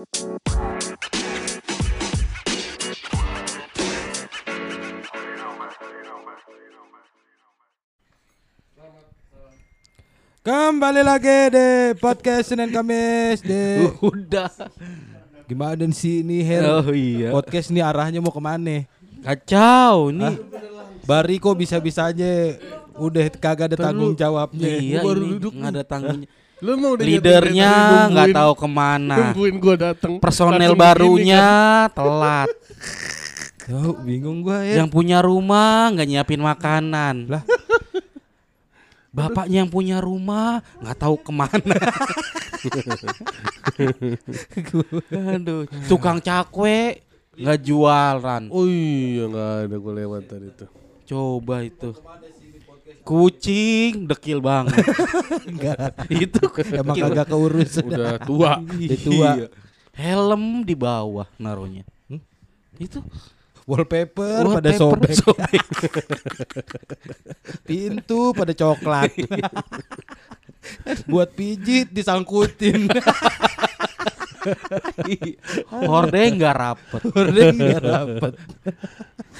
Kembali lagi di podcast Senin Kamis di Udah. gimana sih ini Her? Oh iya. Podcast ini arahnya mau ke mana? Kacau nih. Bari kok bisa-bisanya udah kagak ada tanggung jawabnya. Iya baru ini duduk nggak ada tanggung. Lu mau udah Leadernya nggak tahu ke mana. Nungguin gua datang. Personel barunya begini telat. Tuh, bingung gua ya. Yang punya rumah nggak nyiapin makanan. Lah. Bapaknya yang punya rumah nggak tahu ke mana. Aduh, tukang cakwe nggak jualan. kan. Oh iya nggak ada gua lewat tadi tuh. Coba itu. Kucing dekil banget. Enggak. itu Emang dekil. kagak keurus. Udah tua. Udah tua. Iya. Helm di bawah naruhnya. Hmm? Itu Wallpaper pada wallpaper sobek. Pintu pada coklat. Buat pijit disangkutin. Hordeng nggak rapet. Hordeng nggak rapet.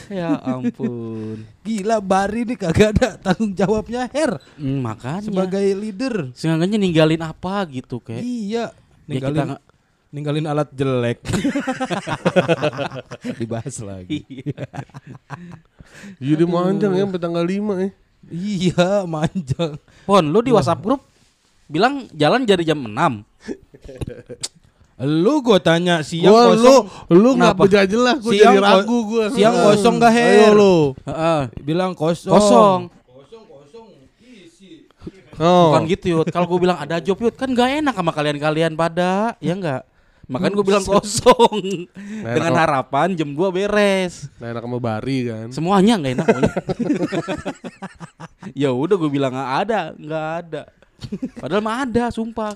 ya ampun. Gila Bari nih kagak ada tanggung jawabnya Her Hmm, makanya. sebagai leader. Sengaja ninggalin apa gitu kayak. Iya, Ya ninggalin kita nggak- ninggalin alat jelek. Dibahas lagi. Jadi manjang ya sampai tanggal 5 ya. Iya, manjang. Pon, lu di WhatsApp grup bilang jalan dari jam 6. Lu gua tanya siang Gua lu kosong. lu nggak Kenapa? bejat jelas gua Siang jadi ragu gua. siang kosong nggak, Her? Ayo lu. Heeh. Bilang kosong. Kosong. Oh. Bukan gitu Yud. Kalau gue bilang ada job Yud, kan gak enak sama kalian-kalian pada, ya enggak? Makanya gue bilang kosong. Nah, Dengan enak- harapan jam 2 beres. Nah, enak sama Bari kan. Semuanya nggak enak ya udah gue bilang nggak ada, nggak ada. Padahal mah ada, sumpah.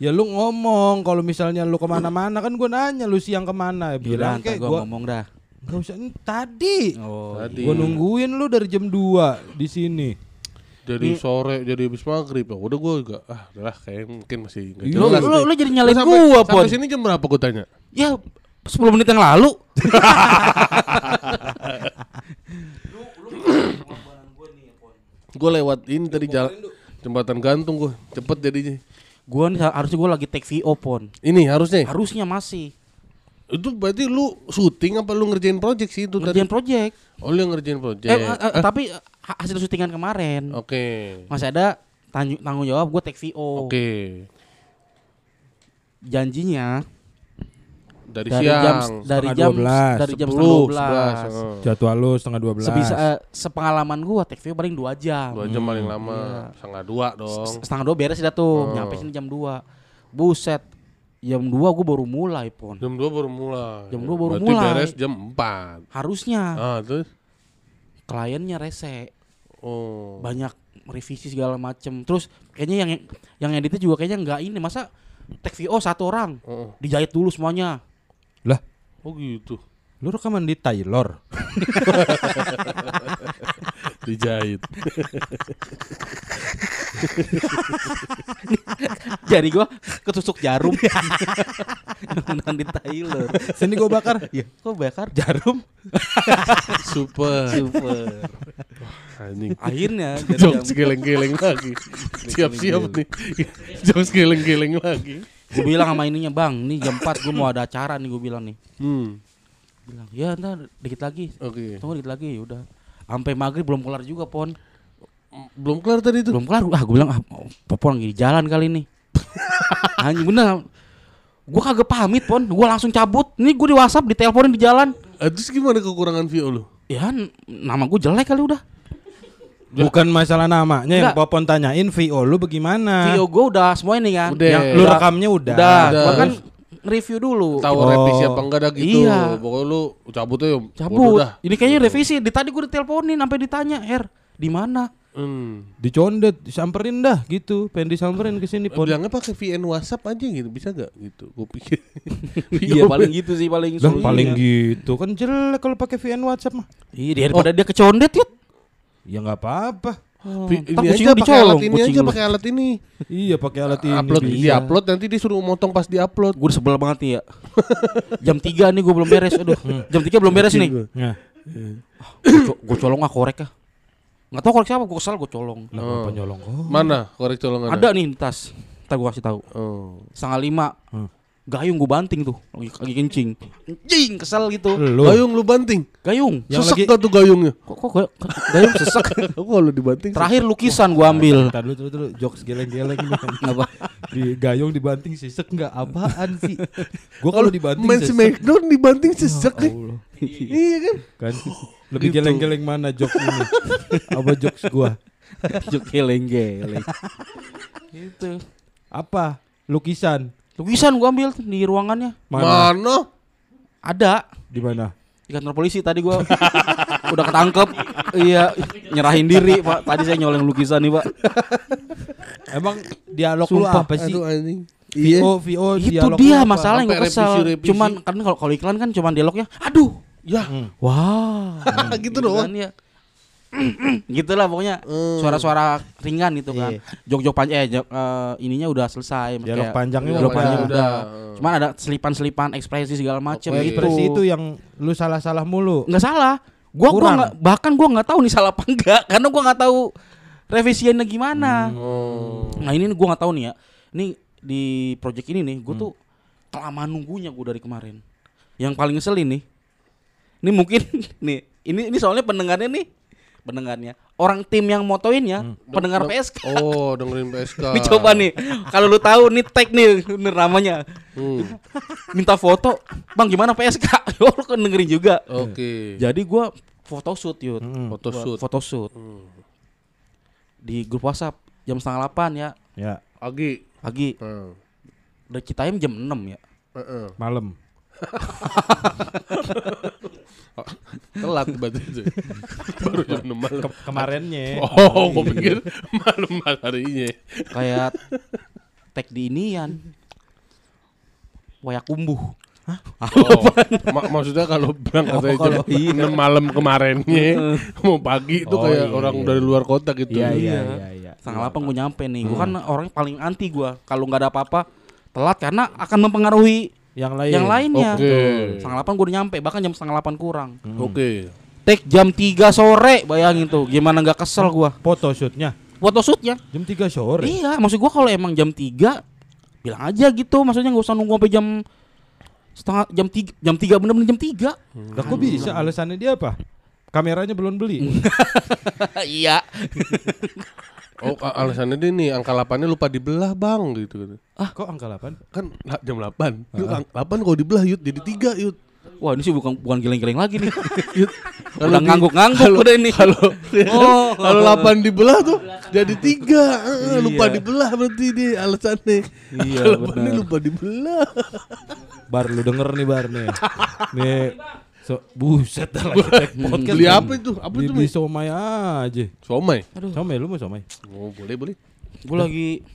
Ya lu ngomong kalau misalnya lu ke mana-mana kan gua nanya lu siang ke mana Bilang bilang gue kayak gua ngomong dah. nggak usah "Hmm, tadi Oh, Tadi. gua nungguin lu dari jam 2 di sini Jadi sore jadi habis maghrib ya udah gua juga ah udahlah kayak mungkin masih nggak Iya. Lu, jelas lu, lu jadi nyalain sampai, gua, Pon. Sampai sini jam berapa gua tanya? Ya 10 menit yang lalu. Gua lewat ini tadi jalan jembatan gantung gua. Cepet jadinya. Gua nih harusnya gua lagi take VO, Pon. Ini harusnya. Harusnya masih. Itu berarti lu syuting apa lu ngerjain project sih itu tadi? Ngerjain project. Oh, lu yang ngerjain project. Eh, eh, eh, tapi eh, ha- hasil syutingan kemarin. Oke. Masih ada tanggung, jawab gua take VO. Oke. Janjinya Dari, dari siang. jam dari setengah jam 12, dari jam 10, 11. 11, oh. jadwal lu setengah 12 Sebisa eh, sepengalaman gua take VO paling 2 jam. Dua jam paling lama, Iya. setengah dua dong. S- Setengah dua beres dah tuh, Oh. nyampe sini jam 2 Buset, jam 2 gua baru mulai pon. Jam 2 baru mulai. Jam dua baru Berarti mulai. beres jam 4. Harusnya Ah, terus kliennya rese, oh. banyak revisi segala macem. Terus kayaknya yang yang editnya juga kayaknya nggak ini, masa take VO satu orang Oh, dijahit dulu semuanya. Oh gitu. lu rekaman di Taylor Dijahit. Jadi gua ketusuk jarum. Menang di Taylor. sini gua bakar Ya, kok bakar? jarum Super. Super. Anjing. Akhirnya jam Jokes geleng-geleng lagi. Siap-siap nih. Jokes geleng-geleng lagi. Gue bilang sama ininya bang, nih jam 4 gue mau ada acara nih gue bilang nih. Hmm. Bilang ya ntar dikit lagi, Oke. tunggu dikit lagi ya udah. Sampai maghrib belum kelar juga pon, Belum kelar tadi itu. belum kelar. Ah gue bilang ah popon lagi di jalan kali nih. Anjing bener. Gue kagak pamit pon, gue langsung cabut. Nih gue di WhatsApp diteleponin di jalan. Ah, terus gimana kekurangan VO lu? Ya nama gue jelek kali udah. Bukan masalah namanya yang Enggak. Popon tanyain VO lu bagaimana Video gue udah semua ini kan. Udah. yang lu rekamnya udah, Udah, Udah. gua kan review dulu. Tahu Oh. revisi apa enggak dah gitu. Iya. Pokoknya lu cabut aja. Cabut. dah. Ini kayaknya revisi. Di tadi gue diteleponin sampai ditanya, "Er, di mana?" Hmm. dicondet disamperin dah gitu pengen disamperin ke sini Pon Bilangnya pakai VN WhatsApp aja gitu, bisa gak gitu? Gue pikir. Iya paling gitu sih paling Lah paling gitu kan jelek kalau pakai VN WhatsApp mah. Iya daripada dia kecondet yut. Ya nggak apa-apa. Ntar ini aja pakai alat dicolong, ini aja pakai alat ini. Iya pakai alat ini. upload bisa. dia upload nanti dia suruh motong pas di upload. Gue sebel banget nih ya. Jam 3 nih gue belum beres. Aduh. Jam 3 belum beres nih. Nah, Gue colong ah korek ah. Nggak tahu korek siapa, gue kesal gue colong. lah nyolong kok? Mana korek colongan? Ada nih tas. Ntar gue kasih tahu. Oh. Setengah lima. Hmm. Gayung gue banting tuh. Lagi, lagi kencing. Kencing kesel gitu. Lu Gayung lu banting. Gayung. Yang Sesek lagi- gak tuh gayungnya? Kok, kok gay- gayung sesek. Kok kalau dibanting? Terakhir lukisan gue ambil. Entar dulu, dulu, dulu, jokes geleng-geleng. Apa? di gayung dibanting sisek enggak apaan sih? Gua kalau dibanting main. Smackdown dibanting sesek Ya nih. Allah. Iya kan? Kan lebih Itu. geleng-geleng mana jokes ini? Apa jokes gua? Juk geleng-geleng. Gitu. Apa? Lukisan. Lukisan gue ambil di ruangannya. Mana? Mana? Ada. Di mana? di kantor polisi tadi gua udah ketangkep iya nyerahin diri pak tadi saya nyolong lukisan nih pak Emang dialog lu Sumpah. apa sih? Aduh anjing. Iya. VO, VO, itu dia lu masalah yang kesal revisi-revisi. cuman kan kalau kalau iklan kan cuman dialognya aduh Ya, wah gitu doang. kan ya gitu lah pokoknya Hmm. suara-suara ringan gitu kan Iya. jok-jok panjang eh eh, ininya udah selesai Dialog panjangnya dialog udah. panjang udah. udah cuman ada selipan-selipan ekspresi segala macam Oke. gitu Ekspresi itu yang lu salah-salah mulu. nggak salah gua gua Kurang. nggak bahkan gua nggak tahu nih salah apa enggak karena gua nggak tahu revisiannya gimana Oh. nah ini gua nggak tahu nih ya ini di project ini nih gua tuh kelamaan nunggunya gua dari kemarin yang paling ngeselin nih ini mungkin nih ini ini soalnya pendengarnya nih pendengarnya orang tim yang motoinnya pendengar Deng- PSK Oh, dengerin PSK. Coba nih kalau lu tahu nih tag nih bener namanya Hmm. minta foto bang gimana PSK oh lu kan dengerin juga Oke. jadi gua photoshoot yud Hmm. Photoshoot. photoshoot Hmm. di grup WhatsApp jam setengah delapan ya Ya, Agi. pagi Hmm. dari Citayam jam 6 ya Heeh. malam. Telat berarti itu. Baru jam 6 malam. Ke- kemarinnya. Oh, gua pikir malam harinya. kayak tag di inian wayak kumbuh Oh, mak maksudnya kalau berangkat Oh, kalau- jam 6 malam kemarinnya mau pagi itu Oh, kayak iya, orang iya. dari luar kota gitu. Iya, iya, iya, iya. setengah delapan gue nyampe nih gue kan orangnya paling anti gue kalau nggak ada apa-apa telat karena akan mempengaruhi Yang lain. yang lainnya Oke. setengah delapan gue udah nyampe bahkan jam setengah delapan kurang Oke. take jam 3 sore bayangin tuh gimana nggak kesel gue Photoshootnya photoshootnya jam 3 sore. Iya, maksud gua kalau emang jam 3 bilang aja gitu, maksudnya nggak usah nunggu sampai jam setengah jam 3 jam 3 bener-bener jam 3. Lah kok bisa alasannya dia apa? Kameranya belum beli. iya. Oh, a- alasannya dia nih angka 8-nya lupa dibelah, Bang, gitu gitu. Kok angka 8? Kan jam 8. Yud, ang- 8 kalau dibelah yud jadi 3 yud. Wah, ini sih bukan bukan geleng-geleng lagi nih. Yud. Udah ngangguk-ngangguk udah ini. Kalau Oh. kalau 8 dibelah tuh jadi 3. lupa Iya. dibelah berarti dia alasannya. Iya, Kalau benar. ini lupa dibelah. Bar lu denger nih bar nih. nih so, buset dah lagi tag podcast. Beli apa itu? Apa itu? beli Mi? somai aja. Somai. Aduh, Somai lu mau somai? Oh, boleh, boleh. gua lagi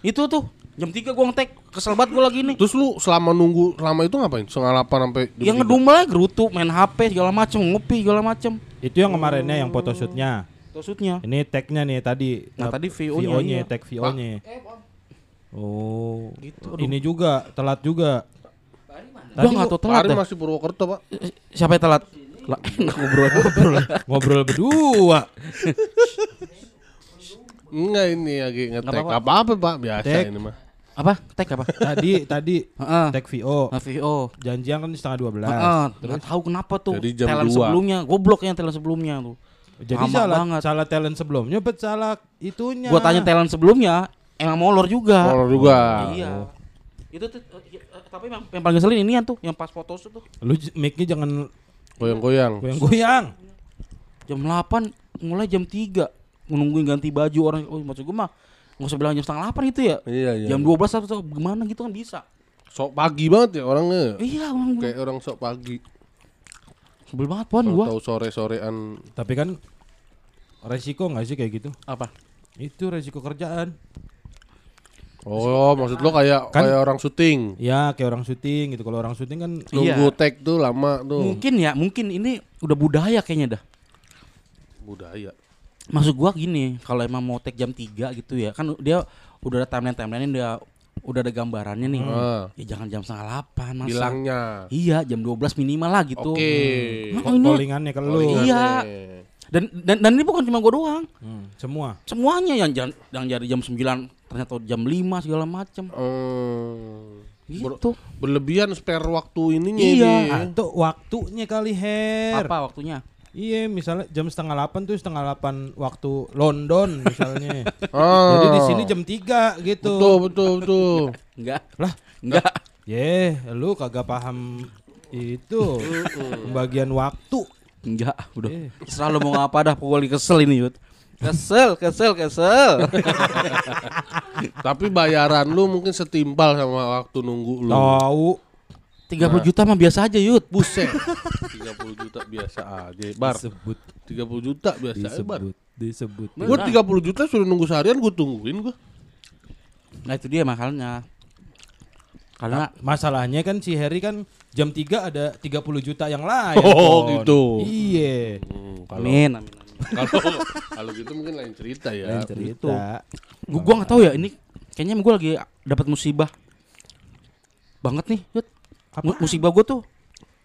itu tuh jam 3 gua ngetek kesel banget gua lagi nih. Terus lu selama nunggu lama itu ngapain? Setengah 8 sampai Yang 3? ngedumel aja gerutu, main HP segala macem, ngopi segala macem. Itu yang kemarinnya yang photoshootnya. Photoshootnya. Ini tagnya nih tadi. Nah, eh, tadi VO-nya, iya. tag VO-nya. Oh, Gitu, ini juga telat juga. Gua nggak tahu telat Kemarin dah. masih Purwokerto, Pak. Siapa yang telat? Lah, enak ngobrol ngobrol. Ngobrol berdua. Enggak ini lagi ngetek. apa-apa. Apa-apa, Pak. Biasa Tek. ini mah. Apa? Tag apa? Tadi tadi Heeh. tag VO. Nah, VO. Janjian kan setengah 12. Heeh, nggak tahu kenapa tuh. Jadi jam talent dua. sebelumnya, goblok yang talent sebelumnya tuh. Jadi Lama salah banget. salah talent sebelumnya, bet salah itunya. Gua tanya talent sebelumnya, emang molor juga. Molor juga. Iya. Itu tuh eh, eh, tapi yang, yang paling ngeselin ini tuh, yang pas foto tuh Lu mic-nya jangan Goyang-goyang. goyang-goyang. jam 8 mulai jam 3 nungguin ganti baju orang oh maksud gua mah nggak usah bilang jam setengah 8 itu ya. Iya, iya. Jam 12 atau gimana gitu kan bisa. sok pagi banget ya orangnya. Iya, orang. Kayak orang sok pagi. Sebel banget pon gua. Tahu sore-sorean. Tapi kan resiko nggak sih kayak gitu? Apa? Itu resiko kerjaan. Oh, maksud lo kayak Kan- kayak orang syuting. Ya kayak orang syuting gitu. Kalau orang syuting kan Nunggu Iya. tag tuh lama tuh. Mungkin ya, mungkin ini udah budaya kayaknya dah. Budaya. Maksud gua gini, kalau emang mau take jam 3 gitu ya, kan dia udah ada timeline-timeline dia udah ada gambarannya nih. Ah. Ya jangan jam setengah 8 masa. Bilangnya. Iya, jam 12 minimal lah gitu. Oke. Nah, ini- Callingannya ke lu. Iya. Dan, dan dan ini bukan cuma gua doang. Hmm, semua. Semuanya yang jan- yang jadi jam 9 ternyata jam 5 segala macem Hmm. Gitu. Berlebihan spare waktu ininya Iya. Atau waktunya kali Her. Apa waktunya? Iya, misalnya jam setengah 8 tuh setengah 8 waktu London misalnya. Ah. Jadi di sini jam 3 gitu. Betul, betul, betul. Enggak. Lah, Enggak. Ye, lu kagak paham itu pembagian waktu. Enggak, udah. Eh. Terserah lu mau ngapa dah, pokoknya kesel ini, Yud. Kesel, kesel, kesel. Tapi bayaran lu mungkin setimpal sama waktu nunggu lu. Tahu. 30 juta mah biasa aja, Yud. Buset. 30 juta biasa aja. Bar. Disebut, 30 juta biasa aja, Bar. disebut, disebut. Gua 30 juta suruh nunggu seharian gua tungguin gua. Nah, itu dia makalnya. Karena Masalahnya kan si Harry kan jam 3 ada 30 juta yang lain. Oh, Kon. gitu. Iya. Hmm, kalau amin, amin, amin. Kalau kalau gitu mungkin lain cerita ya. Lain cerita. Gua, gua gak tahu ya, ini kayaknya gua lagi dapat musibah. Banget nih, Yud. Mu- Musibah gua tuh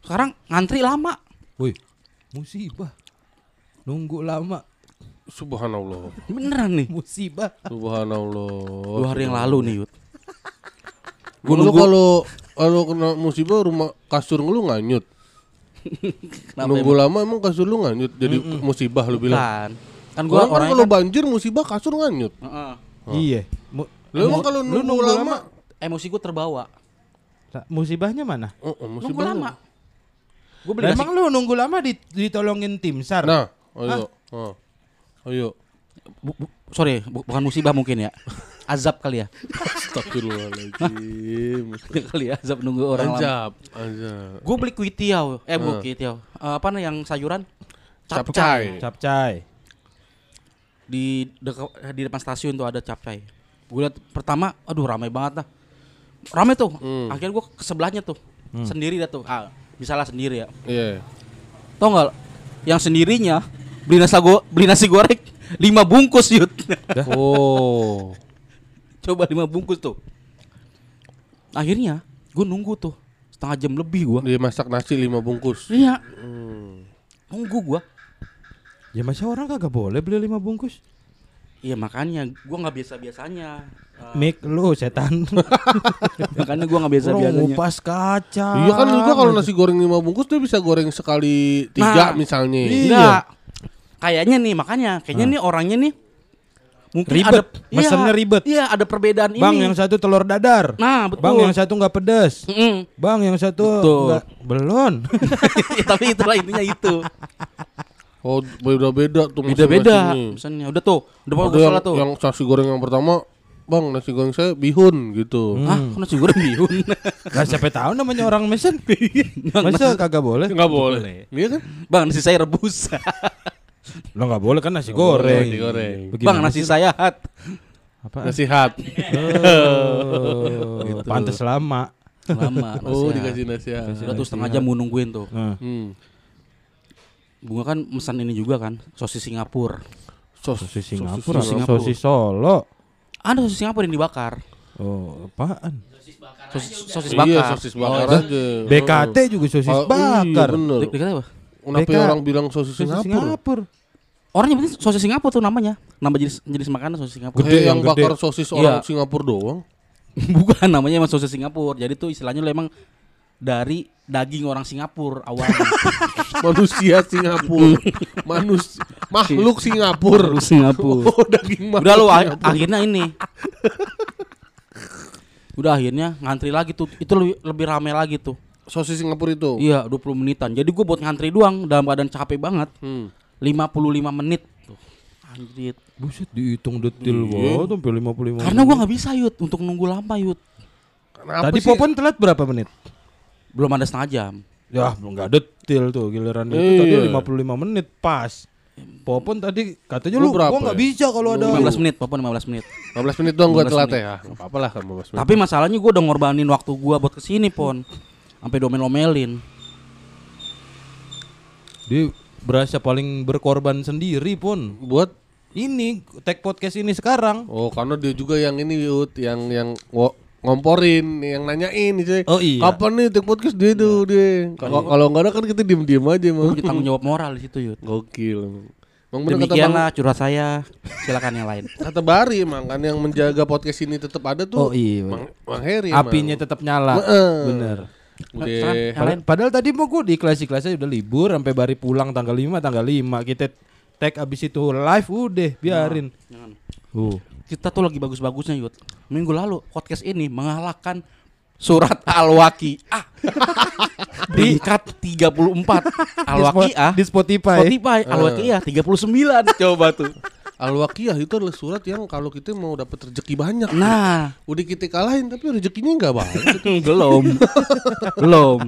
sekarang ngantri lama. Wih, musibah. Nunggu lama, Subhanallah. Beneran nih. musibah. Subhanallah. Dua hari yang lalu nih, Yud. Gua lu kalau kalau kena musibah rumah kasur lu nganyut. Kenapa Nunggu lama emang kasur lu nganyut jadi musibah lu bilang. Bukan. Kan Gua gua kan orangnya kalau kan, banjir musibah kasur nganyut. Heeh. Iya. Mu- Lu emang kalau lu nunggu, lama, emosi gua terbawa. Lah, musibahnya mana? oh, oh, Nunggu musibah lama. Gua beli Lah, nasi emang lu nunggu lama dit- ditolongin tim SAR? Nah, ayo. Oh. Ayo. Bu- bu- sorry, bu- bukan musibah mungkin ya. Azab kali ya. Astagfirullahaladzim. kali ya, azab nunggu orang lama. Anjab, anjab. Gue beli kuitiau, eh bu Hmm. kuitiau. Eh, apa nih yang sayuran? Capcay. Capcay. Di dekat di depan stasiun tuh ada capcay. Gue liat pertama, aduh ramai banget dah. Ramai tuh. Hmm. Akhirnya gue ke sebelahnya tuh. Sendiri dah tuh. Ah, misalnya sendiri ya. Iya. Tau nggak? Yang sendirinya beli nasi go beli nasi goreng lima bungkus yud. Oh. Coba lima bungkus tuh. Akhirnya gue nunggu tuh setengah jam lebih gue. Dia masak nasi lima bungkus. Iya. Hmm. Nunggu gue. Ya masa orang kagak boleh beli lima bungkus? Iya makanya gue nggak biasa biasanya. Mik lu setan. makanya gue nggak biasa Orang biasanya. ngupas kaca. Iya kan juga kalau nasi goreng lima bungkus dia bisa goreng sekali tiga Nah, misalnya. iya. Enggak. Kayaknya nih makanya kayaknya nih orangnya nih mungkin Ribet. ada Mesennya iya, ribet. Iya, ada perbedaan Bang ini. yang satu telur dadar. Nah, betul. Bang yang satu nggak pedas. Mm-mm. Bang yang satu Betul. nggak belon. Ya, Tapi itulah intinya itu. Oh beda-beda tuh Beda-beda. Misalnya udah tuh, udah yang, salah tuh. yang nasi goreng yang pertama, bang nasi goreng saya bihun gitu. Hah, kok nasi goreng bihun? Nah siapa tahu namanya orang mesen. Masa kagak boleh? Nggak boleh. Iya kan? Bang, nasi saya rebus. Lo nggak boleh kan nasi goreng. nasi goreng. Bagaimana Bang, nasi saya hat. Apa? Nasihat. Oh, pantes lama. Lama. Oh dikasih nasihat. Udah tuh setengah jam mau nungguin tuh. Hmm. Bunga kan pesan ini juga kan, sosis Singapura. Sos, sosis Singapura, sosis Singapura. sosis Solo. Ada sosis Singapura yang dibakar. Oh, apaan? Sosis, sosis Iya bakar. sosis bakar Oh, aja. BKT juga sosis Oh, bakar. Iya bener. dikata apa? Kenapa BK. orang bilang sosis Sosis Singapura? Singapura. Orang nyebutnya sosis Singapura tuh namanya. Nama jenis jenis makanan sosis Singapura. Gede, Kayak yang yang gede. bakar sosis orang Iya. Singapura doang. Bukan namanya emang sosis Singapura. Jadi tuh istilahnya lo emang dari daging orang Singapura awalnya. Manusia Singapura. Manus makhluk Singapura. Singapura. Oh, daging makhluk. Udah lo akhirnya ini. Udah akhirnya ngantri lagi tuh. Itu lebih, lebih rame lagi tuh. Sosis Singapura itu. Iya, 20 menitan. Jadi gue buat ngantri doang dalam keadaan capek banget. Hmm. 55 menit tuh. Anjir. Buset dihitung detil Iya. banget sampai 55 Karena gua nggak bisa Yud untuk nunggu lama Yud. Kenapa Tadi sih? Popon telat berapa menit? Belum ada setengah jam. Ya, belum nggak detil tuh giliran itu Iya. tadi 55 menit pas. Popon tadi katanya Lu lu, berapa gua nggak ya? bisa kalau ada 15 menit, Popon 15 menit. 15 menit doang gua 15 telat menit. ya. Enggak apa-apa lah 15 menit. Tapi masalahnya gua udah ngorbanin waktu gua buat ke sini Pon. Sampai domel-omelin. dia berasa paling berkorban sendiri pun. buat ini tag podcast ini sekarang. Oh, karena dia juga yang ini Yud, yang yang ngo- ngomporin, yang nanyain cuy. Oh, iya. Kapan nih take podcast dia tuh dia. Kalau kalau enggak ada kan kita diem-diem aja Gue mah. punya tanggung jawab moral di situ Yud. Gokil. Emang bener kata Bang, Demikianlah curhat saya. Silakan yang lain. kata Bari emang kan yang menjaga podcast ini tetap ada tuh. Oh, iya, Bang, Bang Heri emang. Apinya tetap nyala. Heeh. Bener. Udah. Lain. Padahal tadi mau gue di kelas kelasnya udah libur sampai bari pulang tanggal 5 tanggal 5 kita tag abis itu live udah biarin. Jangan. Uh. Kita tuh lagi bagus-bagusnya Yud. Minggu lalu podcast ini mengalahkan surat Al-Waqiah. Peringkat 34. Al-Waqiah. di Spotify. Spotify Al-Waqiah 39 coba tuh. Al-Waqiyah itu adalah surat yang kalau kita mau dapat rezeki banyak. Nah, Udah kita kalahin tapi rezekinya enggak banyak. belum. belum.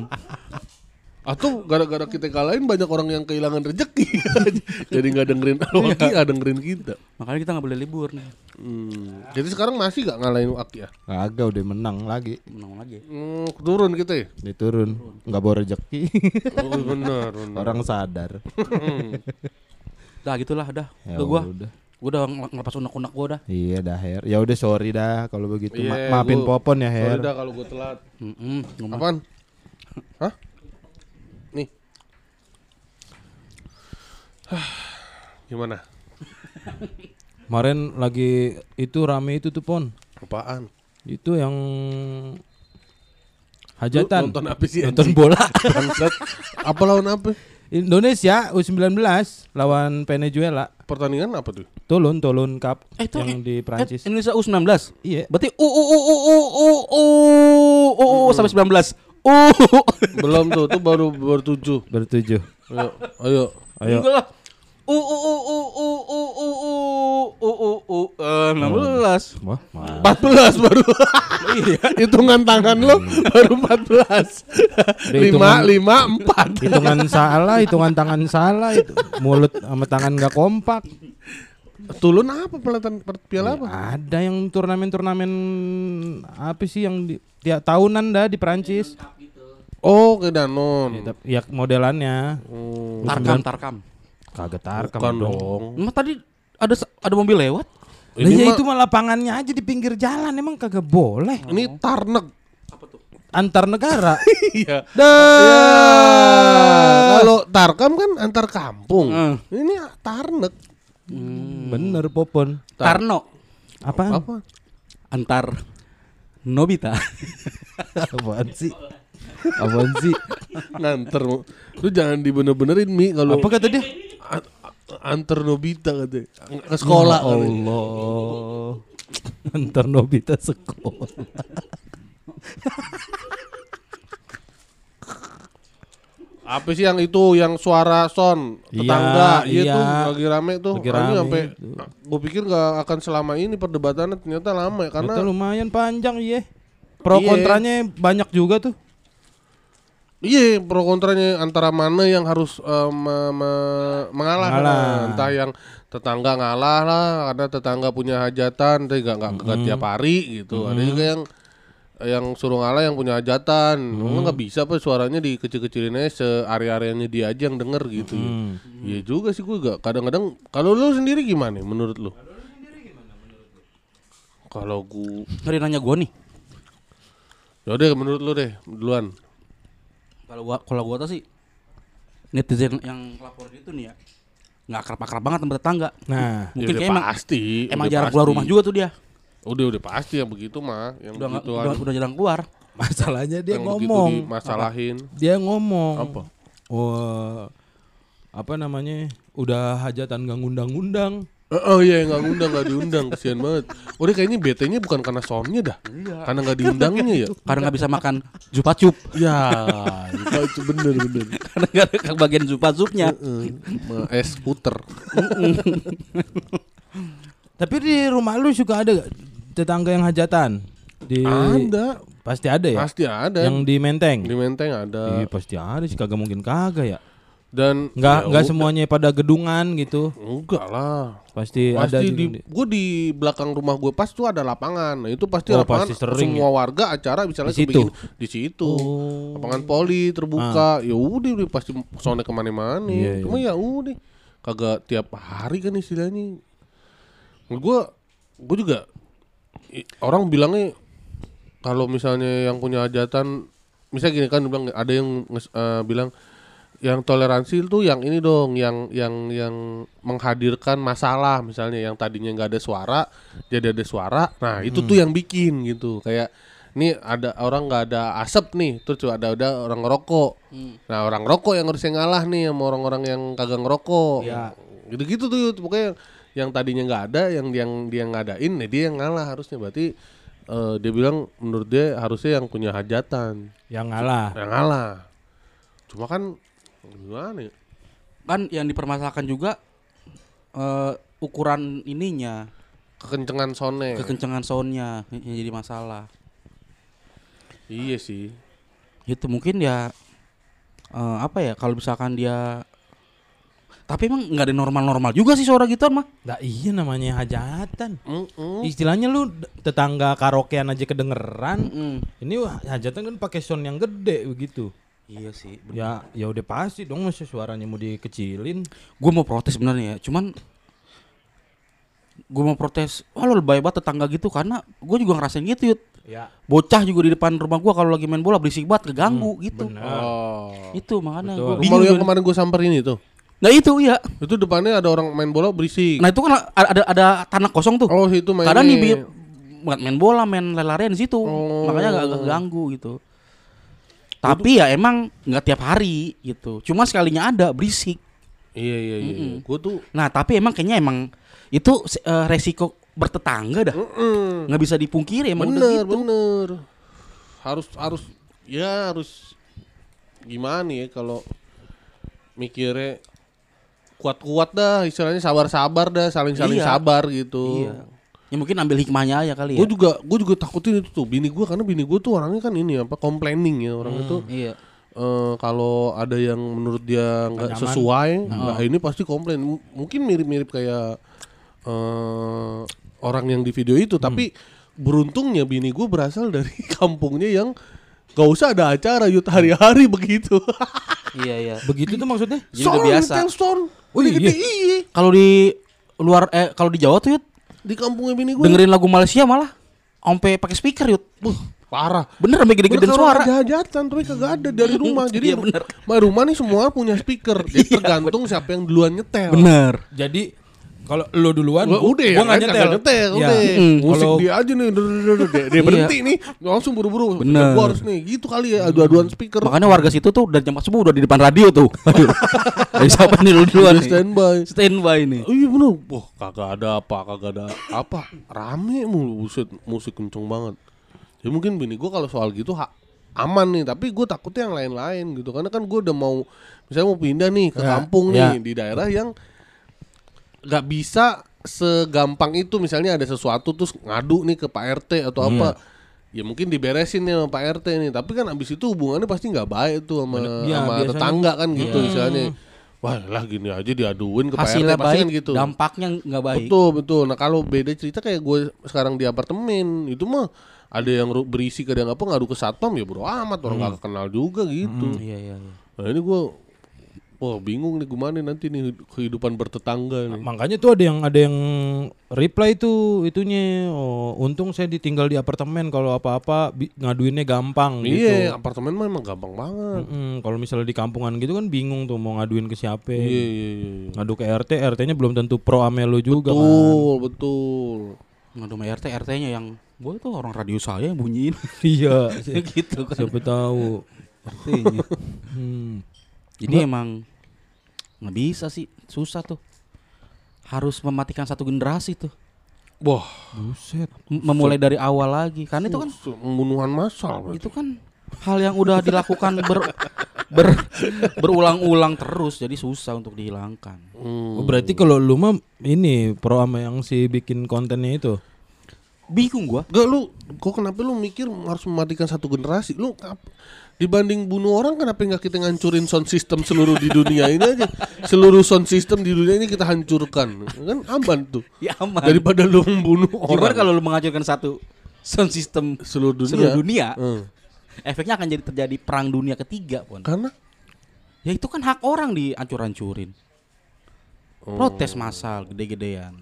Atau gara-gara kita kalahin banyak orang yang kehilangan rezeki. Jadi nggak dengerin Al-Waqiyah, dengerin kita. Makanya kita nggak boleh libur nih. Hmm. Jadi sekarang masih gak ngalahin Waqiyah? Kagak udah menang lagi. Menang lagi. Hmm, turun kita ya? Diturun. Enggak bawa rezeki. Oh benar, benar. Orang sadar. Dah gitulah dah. Ya gua. udah. Gua udah ngel- ngelepas unek-unek gua dah. Iya dah Her. Ya udah sorry dah kalau begitu. Ma- Iya, maafin gua- Popon ya Her. Sorry dah kalau gue telat. Mm-mm, ngomong. Apaan? Hah? Nih. Gimana? Kemarin lagi itu rame itu tuh Pon. Apaan? Itu yang Lu hajatan. nonton apa sih? Nonton bola. Bangsat. Apa lawan apa? Indonesia U19 lawan Venezuela. Pertandingan apa tuh? Tolon Tolon Cup Eh, itu yang eh, di Prancis. Eh, Indonesia U19. Iya. Berarti U U U U U U U U U sampai 19. U. Belum tuh, tuh baru baru tujuh. Bertujuh. Ayo, ayo. Ayo. Enggak lah. U U U U U U U U U U U eh, 16. Wah, mah. 14 baru. Hitungan tangan lo baru 14. Udah 5 hitungan- 5 4. hitungan salah, hitungan tangan salah, itu mulut sama tangan nggak kompak. Tulun apa pelatan piala apa? Ada yang turnamen-turnamen apa sih yang di, tiap tahunan dah di Prancis. Oh, ke Danon. Ya, Ya modelannya Oh, Tarkam Tarkam. Kagak tarkam bukan dong. Emang tadi ada ada mobil lewat? Lah Ini ya itu mah lapangannya aja di pinggir jalan emang kagak boleh. Ini Tarnek. Antar negara. Iya. Dah. Kalau Tarkam kan antar kampung. Hmm. Ini Tarnek. Bener Popon. Tarno Apaan? Apa? antar Nobita. Apaan sih? Apaan sih? Nganter. Lu jangan dibener-benerin Mi kalau Apa kata dia? a- a- antar Nobita katanya. Ke sekolah. Ya Allah. Antar Nobita sekolah. Apa sih yang itu yang suara son Iya, tetangga iya, iya. tuh lagi rame tuh. Lagi rame sampai itu. gue pikir nggak akan selama ini perdebatannya ternyata lama ya karena Ternyata lumayan panjang iya. Pro Iya. kontranya banyak juga tuh. Iya pro kontranya antara mana yang harus eh, me- me- mengalah, Mengalah. Nah, entah yang tetangga ngalah lah karena tetangga punya hajatan tapi nggak nggak nggak tiap hari gitu ada juga yang yang suruh ngalah yang punya hajatan Emang nggak bisa apa suaranya dikecil-kecilin aja searea-areanya dia aja yang denger gitu ya. Hmm. Iya juga sih gue gak kadang-kadang kalau lu sendiri gimana menurut lu? Kalau gue Tadi nanya gua nih. Yaudah menurut lu deh duluan Kalau gua kalau gua tuh sih netizen yang lapor itu nih ya nggak akrab-akrab banget sama tetangga. Nah, Mungkin Ya udah kayak emang pasti emang udah jarang pasti. keluar rumah juga tuh dia. Udah udah pasti yang begitu mah, yang Udah nggak- begitu udah, udah jarang keluar. masalahnya dia yang ngomong. dimasalahin. Dia ngomong. Apa? Wah, apa namanya? Udah hajatan gak ngundang-undang. Eh, Oh iya nggak ngundang nggak diundang kesian banget. Udah kayaknya BT-nya bukan karena soundnya dah, karena nggak diundangnya ya. Karena nggak bisa makan jupacup. Ya, itu, itu bener bener. Karena nggak ada bagian jupacupnya. Heeh, sama es puter. Tapi di rumah lu juga ada tetangga yang hajatan? Di Ada, Pasti ada ya? pasti ada. Yang di Menteng. di Menteng ada. Iya, pasti ada sih kagak mungkin kagak ya. Dan Enggak ya enggak udah. semuanya pada gedungan gitu. Enggak lah. Pasti, ada Pasti juga di, di- gue di belakang rumah gue pas tuh ada lapangan. Nah itu pasti Oh, lapangan pasti sering semua warga acara misalnya Di situ? di situ. Oh. Lapangan poli terbuka. Ya udah pasti soalnya ke mana-mana. Iya, Cuma ya udah kagak tiap hari kan istilahnya. gue gue juga orang bilangnya kalau misalnya yang punya hajatan misalnya gini kan bilang ada yang eh, bilang yang toleransi itu yang ini dong yang yang yang menghadirkan masalah misalnya yang tadinya nggak ada suara jadi ada suara. Nah itu tuh yang bikin gitu. Kayak ini ada orang nggak ada asap nih terus ada ada orang ngerokok. Nah orang ngerokok yang harusnya ngalah nih sama orang-orang yang kagak ngerokok. Ya. gitu-gitu tuh Yud. pokoknya yang tadinya nggak ada yang yang dia ngadain nah dia yang ngalah harusnya. Berarti eh, dia bilang menurut dia harusnya yang punya hajatan. Yang ngalah. yang ngalah. Cuma kan gimana ya Kan yang dipermasalahkan juga eh, ukuran ininya, kekencengan sone kekencangan soundnya yang jadi masalah. iya sih Itu mungkin ya eh, apa ya kalau misalkan dia tapi emang nggak ada normal-normal juga sih suara gitar mah. Nah, iya namanya hajatan. Mm-mm. Istilahnya lu tetangga karaokean aja kedengeran. Mm. Ini wah, hajatan kan pakai sound yang gede begitu. Iya sih. Ya, ya udah pasti dong masih suaranya mau dikecilin. Gue mau protes sebenarnya ya, cuman gue mau protes, wah lo lebay banget tetangga gitu karena gue juga ngerasain gitu Yud. Ya, Bocah juga di depan rumah gue kalau lagi main bola berisik banget keganggu gitu. bener. oh Itu makanya gue rumah bingung. lu yang kemarin gue samperin itu Nah itu iya. itu depannya ada orang main bola berisik Nah itu kan ada ada, ada tanah kosong tuh. oh situ mainnya Kadang nih buat main bola, main lari-larian di situ. Oh. Makanya gak, gak ganggu gitu. Tapi ya emang nggak tiap hari gitu. Cuma sekalinya ada berisik. iya iya iya Mm-mm. gue tuh Nah tapi emang kayaknya emang itu eh, resiko bertetangga dah. Nggak bisa dipungkiri emang udah bener gitu. bener harus harus ya harus gimana ya kalau mikirnya kuat-kuat dah istilahnya sabar-sabar dah saling-saling Iya. sabar gitu Iya. Ya mungkin ambil hikmahnya aja kali ya. gue juga gue juga takutin itu tuh bini gue karena bini gue tuh orangnya kan ini apa complaining ya orang itu Iya. eh, kalau ada yang menurut dia nggak sesuai nah ini pasti komplain M- mungkin mirip-mirip kayak eh, orang yang di video itu tapi beruntungnya bini gue berasal dari kampungnya yang gak usah ada acara yut hari-hari begitu Iya iya. Begitu tuh maksudnya? Jadi udah biasa. Oh, Udah iya. Kalau di luar eh kalau di Jawa tuh Yud, di kampungnya bini gue dengerin lagu Malaysia malah sampai pakai speaker Yud. Buh, parah Bener sampai gede-gedein Bener, suara. Ada hajatan tapi kagak ada dari rumah. Jadi Iya, bener. rumah nih semua punya speaker. Jadi tergantung siapa yang duluan nyetel. Bener. Jadi kalau lo duluan, Gua gua, udah gua ya, nggak kan nyetel. nyetel, Ya. udah. Mm. Musik dia aja nih. Dia, dia Iya. berhenti nih, langsung buru-buru. Bener. Gua harus nih, gitu kali ya adu-aduan speaker. Makanya warga situ tuh dari jam 4 subuh udah di depan radio tuh. Dari siapa nih lu duluan Udah nih? standby. Standby nih. Oh iya bener, wah kagak ada apa, kagak ada apa, rame mulu, buset, musik kenceng banget. Ya mungkin bini gue kalau soal gitu ha, aman nih, tapi gue takutnya yang lain-lain gitu, karena kan gue udah mau, misalnya mau pindah nih ke Ya, kampung ya. nih di daerah yang nggak bisa segampang itu, misalnya ada sesuatu terus ngadu nih ke Pak RT atau apa. Ya mungkin diberesin nih sama Pak RT nih, tapi kan abis itu hubungannya pasti nggak baik tuh sama, Iya, sama biasanya- tetangga kan gitu, Iya. misalnya. Wah lah gini aja diaduin ke Pak RT Hasilnya pasti kan gitu. dampaknya nggak baik. Betul betul. Nah kalau beda cerita kayak gue sekarang di apartemen itu mah ada yang berisik ada yang apa ngadu ke satpam ya bro amat orang Hmm. nggak kenal juga gitu. Iya iya iya. Nah ini gue wah bingung nih gimana nanti nih kehidupan bertetangga nih. Makanya tuh ada yang ada yang reply tuh itunya. Oh, untung saya ditinggal di apartemen kalau apa-apa ngaduinnya gampang gitu. Iya apartemen mah emang gampang banget. Mm-mm, kalau misalnya di kampungan gitu kan bingung tuh mau ngaduin ke siapa. Iya iya iya. iya. Ngadu ke RT, RT-nya belum tentu pro ame lo juga kan. Betul betul. Ngadu sama RT RT-nya yang gue tuh orang radio saya yang bunyiin Iya, gitu kan siapa tahu. RT-nya. Hmm. Jadi emang nggak bisa sih, susah tuh. Harus mematikan satu generasi tuh. Wah Buset. Memulai dari awal lagi. Karena itu kan pembunuhan massal. itu kan hal yang udah dilakukan ber, ber- berulang-ulang terus jadi susah untuk dihilangkan. Hmm. Oh, berarti kalau lu mah ini pro ama yang si bikin kontennya itu. Bingung gua. Gak lu, kok kenapa lu mikir harus mematikan satu generasi? Lu dibanding bunuh orang kenapa nggak kita ngancurin sound system seluruh di dunia ini aja? Seluruh sound system di dunia ini kita hancurkan, kan aman tuh. Ya aman. Daripada lu membunuh Gimana orang kalau lu menghancurkan satu sound system seluruh dunia. seluruh dunia, Hmm. efeknya akan jadi terjadi perang dunia ketiga, pun. Karena Ya itu kan hak orang dihancur-hancurin. Oh. Protes massal gede-gedean.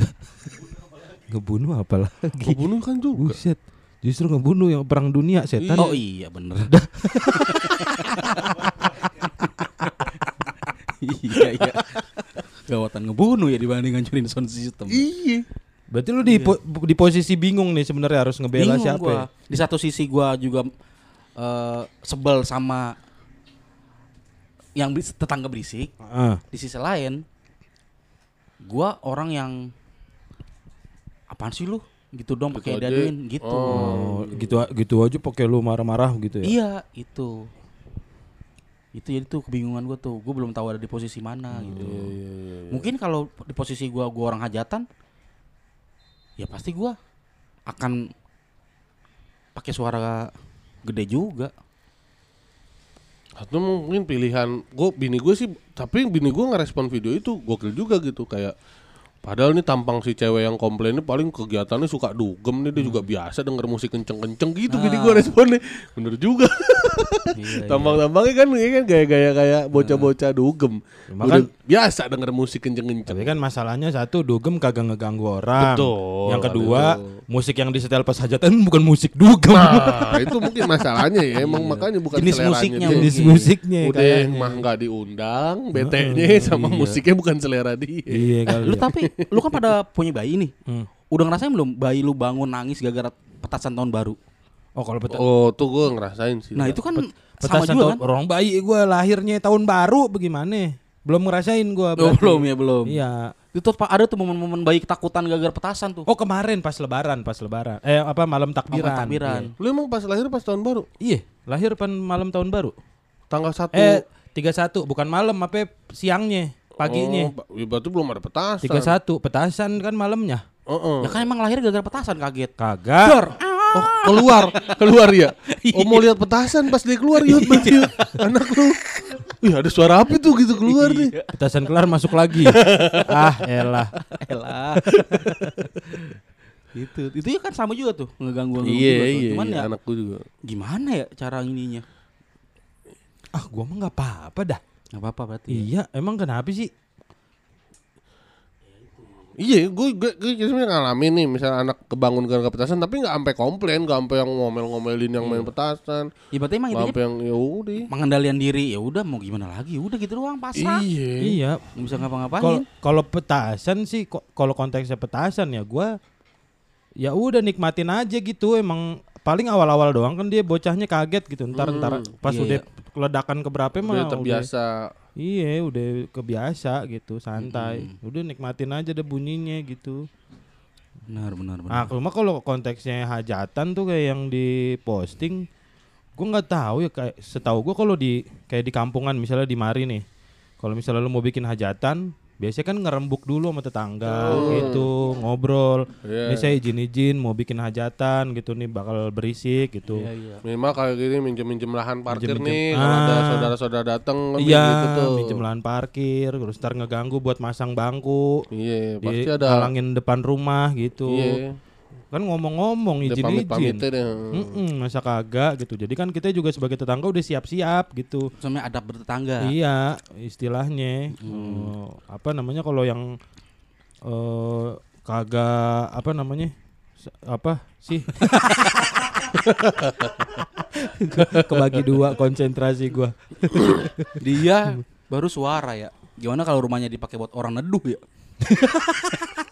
Ngebunuh apa lagi? Kebunuh kan juga. Buset. Justru ngebunuh yang perang dunia setan. Oh iya bener. iya iya. Gawatan ngebunuh ya dibanding ngancurin sound system. Iya. Berarti lu di po- di posisi bingung nih sebenarnya harus ngebela Bingung siapa? gua. ya? Di satu sisi gua juga eh, sebel sama yang beris- tetangga berisik. Ah. Di sisi lain, gua orang yang apaan sih lu? Gitu dong pakai daduin gitu. Oh, gitu gitu aja pakai lu marah-marah gitu ya. Iya, itu. Itu jadi tuh kebingungan gua tuh. Gua belum tahu ada di posisi mana gitu. Mungkin kalau di posisi gua gua orang hajatan ya pasti gua akan pakai suara gede juga. Atau mungkin pilihan gue bini gue sih tapi bini gue ngerespon video itu gokil juga gitu kayak padahal nih tampang si cewek yang komplain ini paling kegiatannya suka dugem nih dia juga biasa denger musik kenceng-kenceng gitu bini gue responnya bener juga Iya, tampang-tampangnya kan ya kan gaya-gaya kayak bocah-bocah dugem Udah kan- biasa denger musik kenceng-kenceng Tapi kan masalahnya satu dugem kagak ngeganggu orang. Betul, Yang kedua, betul. musik yang disetel pas hajatan bukan musik dugem. Nah, itu mungkin masalahnya ya. Emang makanya bukan Jenis musiknya dia. Jenis musiknya Udah kayaknya. mah nggak diundang, BT-nya sama musiknya bukan selera dia. Iya kali. Lu ya. tapi lu kan pada punya bayi nih. Hmm. Udah ngerasain belum bayi lu bangun nangis gara-gara petasan tahun baru? Oh kalau peta- Oh, tuh gue ngerasain sih. Nah, itu kan sama petasan juga tahun kan? orang bayi gue lahirnya tahun baru bagaimana? Belum ngerasain gue. Oh, belum ya, belum. Iya. Itu Pak ada tuh momen-momen bayi ketakutan gara-gara petasan tuh. Oh kemarin pas lebaran, pas lebaran. Eh apa malam takbiran. Malam takbiran. Iya. Lu emang pas lahir pas tahun baru? Iya, lahir pan malam tahun baru. Tanggal 1 Eh 31 bukan malam apa siangnya, paginya. Oh, ya berarti belum ada petasan. 31 petasan kan malamnya. Heeh. Ya kan emang lahir gara-gara petasan kaget. Kagak. Oh, keluar, keluar ya. Oh, mau lihat petasan pas dia keluar yuk berarti yuk. Anak lu. Wih, ada suara apa tuh gitu keluar nih. Petasan kelar masuk lagi. ah, elah. Elah. itu itu ya kan sama juga tuh ngeganggu Iya, juga tuh. iya, Cuman iya, ya anakku juga. gimana ya cara ininya? Ah, gua mah nggak apa-apa dah. Gak apa-apa berarti. ya. Iya, emang kenapa sih? Iya, gue gue, gue sebenarnya ngalamin nih, misalnya anak kebangun gara-gara petasan, tapi nggak sampai komplain, nggak sampai yang ngomel-ngomelin yang main petasan, Ya berarti emang sampai yang ya udah. pengendalian diri ya udah mau gimana lagi udah gitu doang pasrah Iya. Iya. nggak bisa ngapa-ngapain kalau petasan sih kalau konteksnya petasan ya gua ya udah nikmatin aja gitu emang paling awal-awal doang kan dia bocahnya kaget gitu ntar ntar pas iya, udah ledakan keberapa mah Udah. Terbiasa. iya udah kebiasa gitu santai. Udah nikmatin aja deh bunyinya gitu. Benar benar benar. Nah cuma kalau konteksnya hajatan tuh kayak yang di posting gua nggak tahu ya kayak setahu gua kalau di kayak di kampungan misalnya di Mari nih. Kalau misalnya lu mau bikin hajatan biasanya kan ngerembuk dulu sama tetangga gitu ngobrol Iya. ini saya izin-izin mau bikin hajatan gitu nih bakal berisik gitu iya iya Minimal kayak gini minjem-minjem lahan parkir Minjem-minjem. nih, kalau ada Ah. saudara-saudara datang kan iya gitu tuh. minjem lahan parkir terus ntar ngeganggu buat masang bangku Iya, di pasti ada. halangin depan rumah gitu Iya. Kan ngomong-ngomong izin-izin deh. Mm-mm, masa kagak gitu jadi kan kita juga sebagai tetangga udah siap-siap gitu sampai adab bertetangga Iya, istilahnya Eh, apa namanya kalau yang eh kagak apa namanya? Apa sih? Kebagi dua konsentrasi gua. dia baru suara ya gimana kalau rumahnya dipakai buat orang neduh ya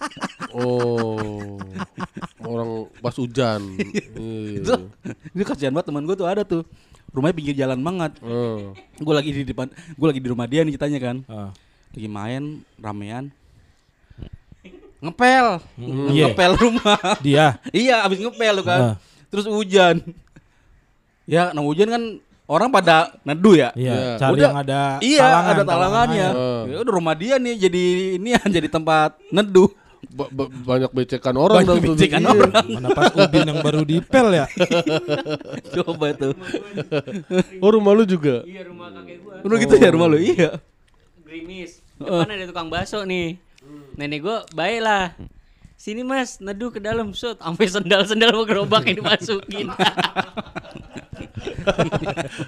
Oh. Orang pas hujan. Iya. itu itu kasihan banget teman gue tuh ada tuh rumahnya pinggir jalan banget Hmm. gue lagi di depan gue lagi di rumah dia nih ceritanya kan Ah. lagi main ramean ngepel iya. ngepel rumah Dia. iya abis ngepel lu kan Ah. terus hujan ya nah hujan kan orang pada neduh ya Iya, Iya. cari Udah, yang ada iya talangan, ada talangannya talangan. ya udah rumah dia nih jadi ini ya jadi tempat neduh Ba- ba- banyak becekan orang Banyak tuh. becekan Iya. orang. Mana pas Udin yang baru dipel ya? coba tuh Oh, rumah lu juga. Iya rumah kakek gua. udah gitu ya rumah lu iya Grimis. Depan ada tukang bakso nih. Nenek gua baik lah. Sini mas, neduh ke dalam shot, sampai sendal-sendal mau gerobak yang dimasukin.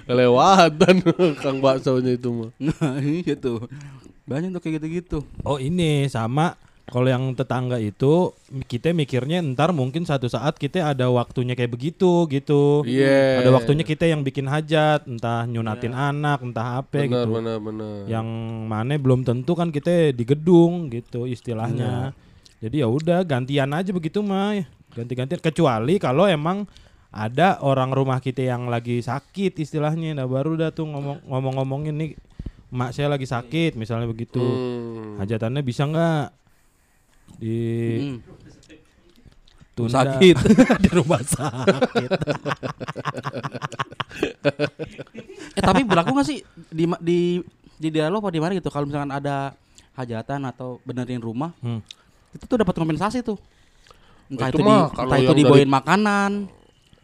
Kelewatan Kang baksonya itu mah. nah iya tuh banyak tuh kayak gitu-gitu Oh ini sama Kalau yang tetangga itu kita mikirnya ntar mungkin satu saat kita ada waktunya kayak begitu gitu. Iya. Ada waktunya kita yang bikin hajat, entah nyunatin anak, entah apa Benar, gitu. benar, benar. Yang mana belum tentu kan kita di gedung gitu istilahnya. Jadi ya udah gantian aja begitu mah. Ganti-gantian kecuali kalau emang ada orang rumah kita yang lagi sakit istilahnya. Nah baru dah tuh ngomong ngomong-ngomongin nih mak saya lagi sakit misalnya begitu. Hmm. Hajatannya bisa nggak di Hmm. tunda Sakit. di rumah sakit. eh tapi berlaku gak sih di di di daerah lo apa di mana gitu kalau misalkan ada hajatan atau benerin rumah Hmm. itu tuh dapat kompensasi tuh entah Itu itu, di, mah kalau entah itu dibawain makanan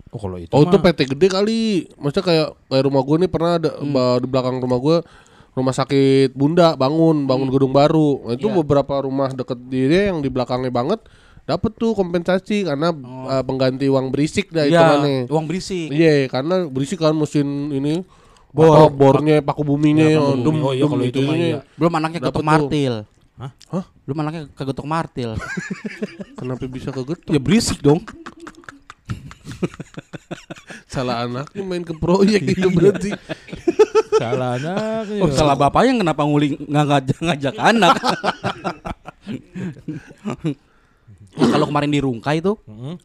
Oh kalau itu Oh itu PT gede kali. Maksudnya kayak kayak rumah gue nih pernah ada Hmm. di belakang rumah gue rumah sakit Bunda bangun bangun gedung baru. Nah, itu Iya. beberapa rumah deket dia yang di belakangnya banget dapat tuh kompensasi karena uh, pengganti uang berisik dah itu Oh. Iya, mana. uang berisik Iya, karena berisik kan mesin ini Bor. bornya paku buminya Ya, bumi. Oh, iya, kalau itu iya. belum anaknya tuh. martil Hah? Hah? belum anaknya kegetok martil Kenapa bisa kegetok? ya berisik dong Salah anaknya main ke proyek itu berarti. salah anak. oh, salah bapaknya kenapa nguling nggak ngajak ngajak anak Nah, kalau kemarin di Rungkai tuh Mm-mm.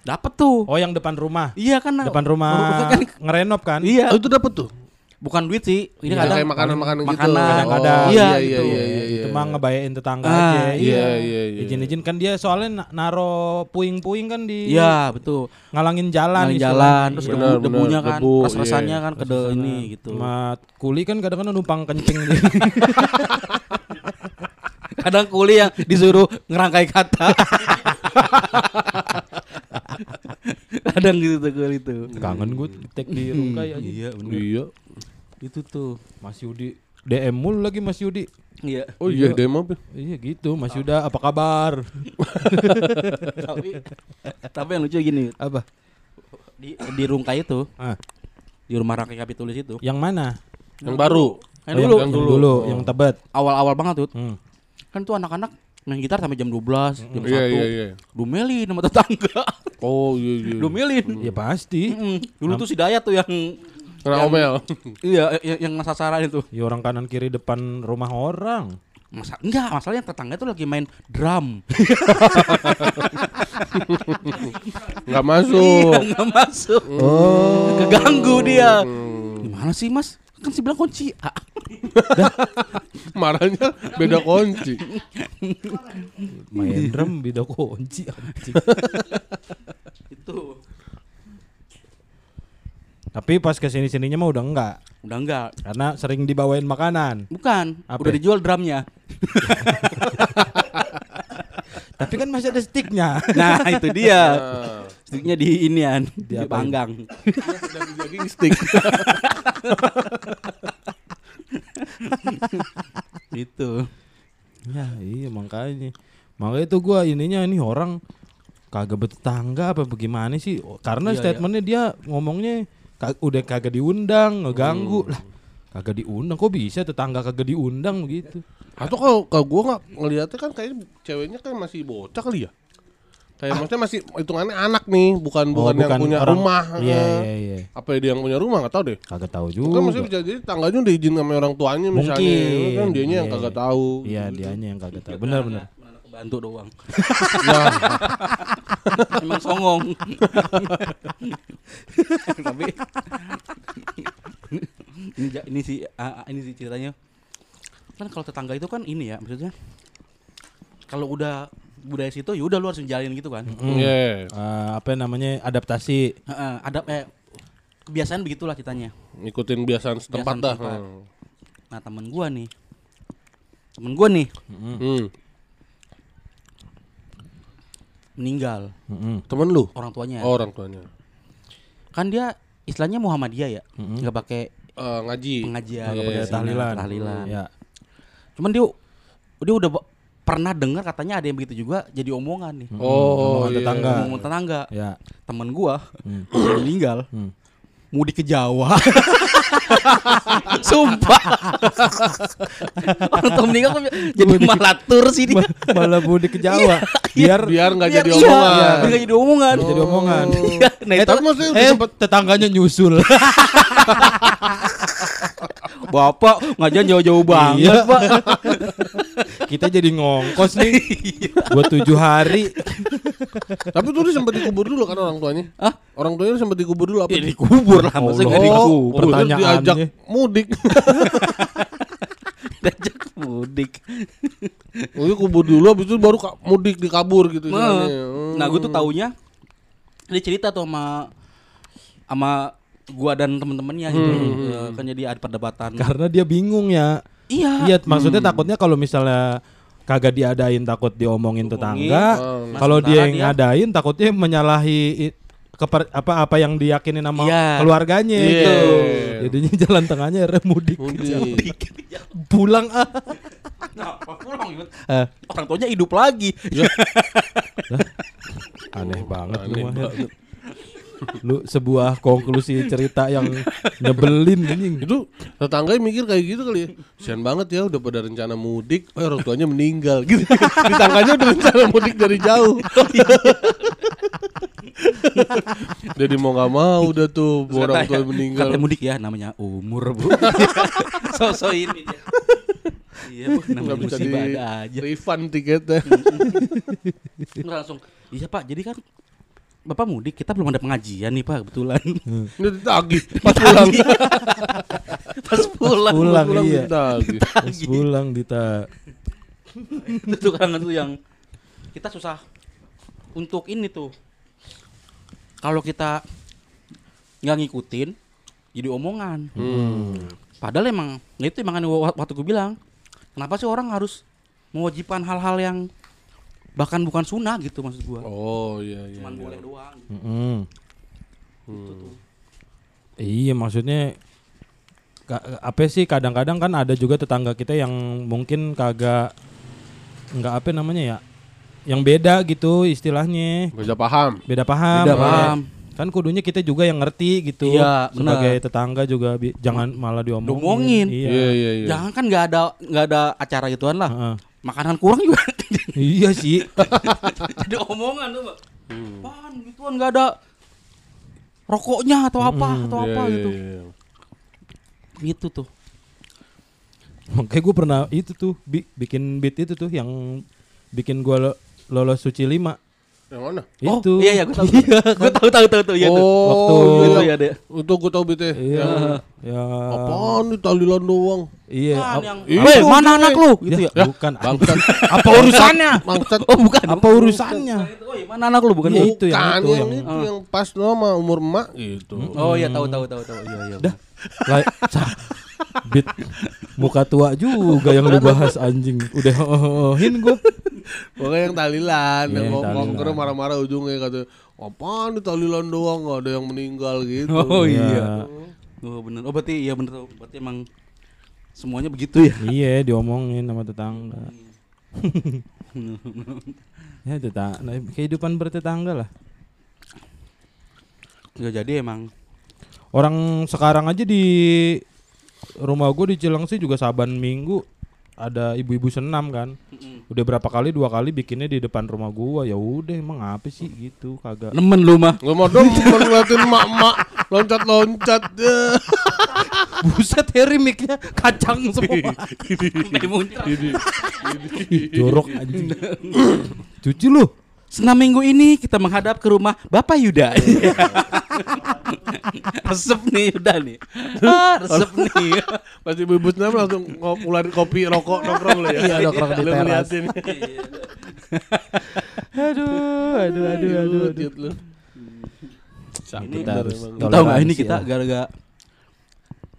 dapet tuh Oh yang depan rumah. iya kan Depan rumah kan ngerenov kan? iya Oh, itu dapat tuh. Bukan duit sih ini Iya, kadang kayak makanan-makanan gitu. makanan. Kadang-kadang. Oh, Iya, iya, iya, gitu. iya, iya, iya. Itu mah ngebayain tetangga Ah, aja. Iya, iya, iya. Izin-izin kan dia soalnya na- naro puing-puing kan di iya betul ngalangin jalan istilahnya. jalan terus Iya. debu, debunya kan debu, ras-rasannya iya. kan ke ini gitu Sama kuli kan kadang-kadang numpang kencing di kadang kuli yang disuruh ngerangkai kata kadang gitu tuh kuli tuh kangen gue tek di Rungkai aja. iya bener Iya. itu tuh Mas Yudi DM mulu lagi Mas Yudi. iya Oh iya, demo apa? Iya gitu Mas Yuda apa kabar? tapi tapi yang lucu gini Apa? di di Rungkai itu Ah, di rumah rakyat kapitulis itu Yang mana? Yang Yang baru. yang Oh, dulu yang dulu, Oh. yang tebet. awal-awal banget tuh Hmm. kan tuh anak-anak main gitar sampai jam 12 jam 1 Iya, iya, iya. Dumelin sama tetangga Oh iya iya. Dumelin Ya pasti. Mm-mm. Dulu tuh si Dayat tuh yang Kena yang- omel. Iya, yang, yang sasaran itu. Ya orang kanan kiri depan rumah orang. Masa enggak, masalahnya tetangga tuh lagi main drum. Enggak masuk. Iya, enggak masuk. Oh. Keganggu dia. Hmm. Gimana sih, Mas? Kan sih bilang kunci. Ah, Marahnya beda kunci. Main drum beda kunci anjing. itu. Tapi pas ke sini sininya mah udah enggak. Udah enggak. Karena sering dibawain makanan. Bukan, Apa? udah dijual drumnya. Tapi kan masih ada sticknya. Nah, itu dia. Sticknya di inian, di Diapain? panggang. sedang jogging stick. Itu. ya iya makanya. Makanya itu gua ininya ini orang kagak bertetangga apa bagaimana sih? Karena Iya, statementnya dia ngomongnya ka- udah kagak diundang, ngeganggu lah. Kagak diundang kok bisa tetangga kagak diundang begitu. Atau kalau kalau gua nggak ngeliatnya kan kayaknya ceweknya kan masih bocah kali ya. Kayak maksudnya masih hitungannya anak nih, bukan Oh, bukan, yang bukan punya orang- rumah. Iya iya iya. Apa dia yang punya rumah nggak tahu deh. Kagak tahu Kan juga. maksudnya bisa jadi tangganya udah izin sama orang tuanya misalnya. Mungkin. Kan dianya yang Iya. kagak tahu. Iya, dianya yang kagak tahu. Benar benar. Kebantu doang. Ya, Emang songong. Tapi ini ini sih ah, ah, ini sih ceritanya. Kan kalau tetangga itu kan ini ya maksudnya. Kalau udah budaya situ ya udah lu harus menjalin gitu kan. Hmm. Iya. Eh, apa namanya adaptasi. Heeh, ada eh kebiasaan begitulah ceritanya. Ngikutin biasaan setempat dah. setempat. Nah, temen gua nih. Temen gua nih Hmm. meninggal Mm-mm. Temen lu? orang tuanya. Oh, orang tuanya. Kan dia istilahnya Muhammadiyah ya. Mm-mm. nggak pakai Eh, ngaji. pengajian, Iya, nggak pakai iya, tahlilan. tahlilan. Ya. Cuman dia dia udah pernah dengar katanya ada yang begitu juga jadi omongan nih. Oh, Omongan iya. tetangga. Ngomong tetangga. Ya. Temen gua Hmm. meninggal Hmm. mudik ke Jawa. Sumpah. Orang tua meninggal kok jadi malah tur sih dia. Ma- malah mudik ke Jawa biar biar nggak jadi iya, omongan. biar nggak jadi omongan. jadi omongan Iya, Nah, itu Tapi maksudnya eh sempet tetangganya nyusul Bapak ngajarin jauh-jauh banget, Iya. Pak. kita jadi ngongkos nih buat tujuh hari Tapi tuh sempat dikubur dulu kan orang tuanya. Hah? Orang tuanya sempat dikubur dulu apa? Ya dikubur lah, Oh, dikubur. Oh, pertanyaannya. diajak mudik. Diajak mudik. Oh, iya, kubur dulu habis itu baru mudik dikabur gitu istilahnya. Hmm. Nah, gue tuh taunya dia cerita tuh sama sama gua dan temen-temennya gitu. Eh, Kan jadi ada perdebatan. karena dia bingung ya Iya. iya maksudnya takutnya kalau misalnya kagak diadain takut diomongin tetangga Hmm. kalau dia yang dia- ngadain takutnya menyalahi keper, apa apa yang diyakinin sama Iya. keluarganya Iya. gitu jadinya jalan tengahnya akhirnya mudik Mudik. pulang ah Nah, pulang gitu. Eh, Orang tuanya hidup lagi. aneh banget Aneh banget. Lu sebuah konklusi cerita yang nyebelin anjing Itu tetangganya mikir kayak gitu kali ya. Sian banget ya udah pada rencana mudik, eh orang tuanya meninggal gitu. Tetangganya udah rencana mudik dari jauh. Jadi mau nggak mau udah tuh Terus orang tua meninggal. Katanya mudik ya namanya umur, Bu. So-so ini dia. Iya, Bu, namanya Nggak bisa di musibah ada aja. refund tiketnya. Langsung. Iya, Pak. Jadi kan Bapak mudik, kita belum ada pengajian nih, Pak, kebetulan. Udah ditagih pas pulang. Pas pulang. pulang pulang iya ditagih. Pas pulang dita itu kangen tuh yang kita susah untuk ini tuh. Kalau kita nggak ngikutin, jadi omongan. Hmm. Padahal emang itu emang kan wa- waktu gue bilang, kenapa sih orang harus mewajibkan hal-hal yang bahkan bukan sunnah gitu maksud gua. Oh iya iya. Cuman iya. boleh doang. Mm-mm. Hmm. Iya maksudnya ka- apa sih kadang-kadang kan ada juga tetangga kita yang mungkin kagak nggak apa namanya ya yang beda gitu istilahnya Beda paham. beda paham Beda Ya. paham. kan kudunya kita juga yang ngerti gitu Iya, sebagai benar. tetangga juga jangan malah diomongin, iya Iya iya iya. Jangan kan nggak ada nggak ada acara gituan lah. Heeh. Makanan kurang juga iya sih jadi omongan tuh, Pak. Pan gituan nggak ada rokoknya atau apa atau Iya, apa iya, gitu. iya. Gitu tuh. makanya gue pernah itu tuh bi- bikin beat itu tuh yang bikin gue lolos suci lima Yang mana? Oh, itu iya iya gue tahu. gue tahu tahu tahu tuh iya tuh. oh, Waktu- iya, Itu iya. ya deh. Untuk gue tau BT. iya ya Apaan nih talilan doang? iya Kan yang Iya, Weh, itu mana anak lu? Gitu ya. Ya, bukan Bangsat. apa urusannya Bangsat. Oh, bukan. apa urusannya Oh, iya, mana anak lu bukan? Iya, itu yang Bukan, itu yang, yang itu yang pas nama umur emak gitu. Oh iya tahu tahu tahu tahu. Iya iya. Dah. Beat muka tua juga yang lu bahas anjing udah hehehin gua Pokoknya yang talilan, Iya, yang ngomong marah-marah ujungnya kata, apaan talilan doang nggak ada yang meninggal gitu. Oh Iya. iya. Oh bener. Oh berarti iya bener tuh. Berarti emang semuanya begitu ya. iya diomongin sama tetangga ya tetangga kehidupan bertetangga lah Ya jadi emang orang sekarang aja di rumah gue di Cilengsi juga saban minggu ada ibu-ibu senam kan. Udah berapa kali dua kali bikinnya di depan rumah gua. Ya udah emang apa sih? Gitu kagak. Nemen lu mah. Gak mau dong ngeliatin mak-mak loncat-loncat. Ya. buset Harry mic-nya kacang semua. Jorok anjing. Cuci lu. Senam minggu ini kita menghadap ke rumah Bapak Yuda. resep nih Yuda nih. Ah, resep nih. Pasti ibu-ibu senam langsung ngeluarin kopi rokok nongkrong lo ya. Iya, nongkrong di teras. aduh aduh aduh aduh, aduh. Ini kita harus. Tahu nggak ini kita lah. gara-gara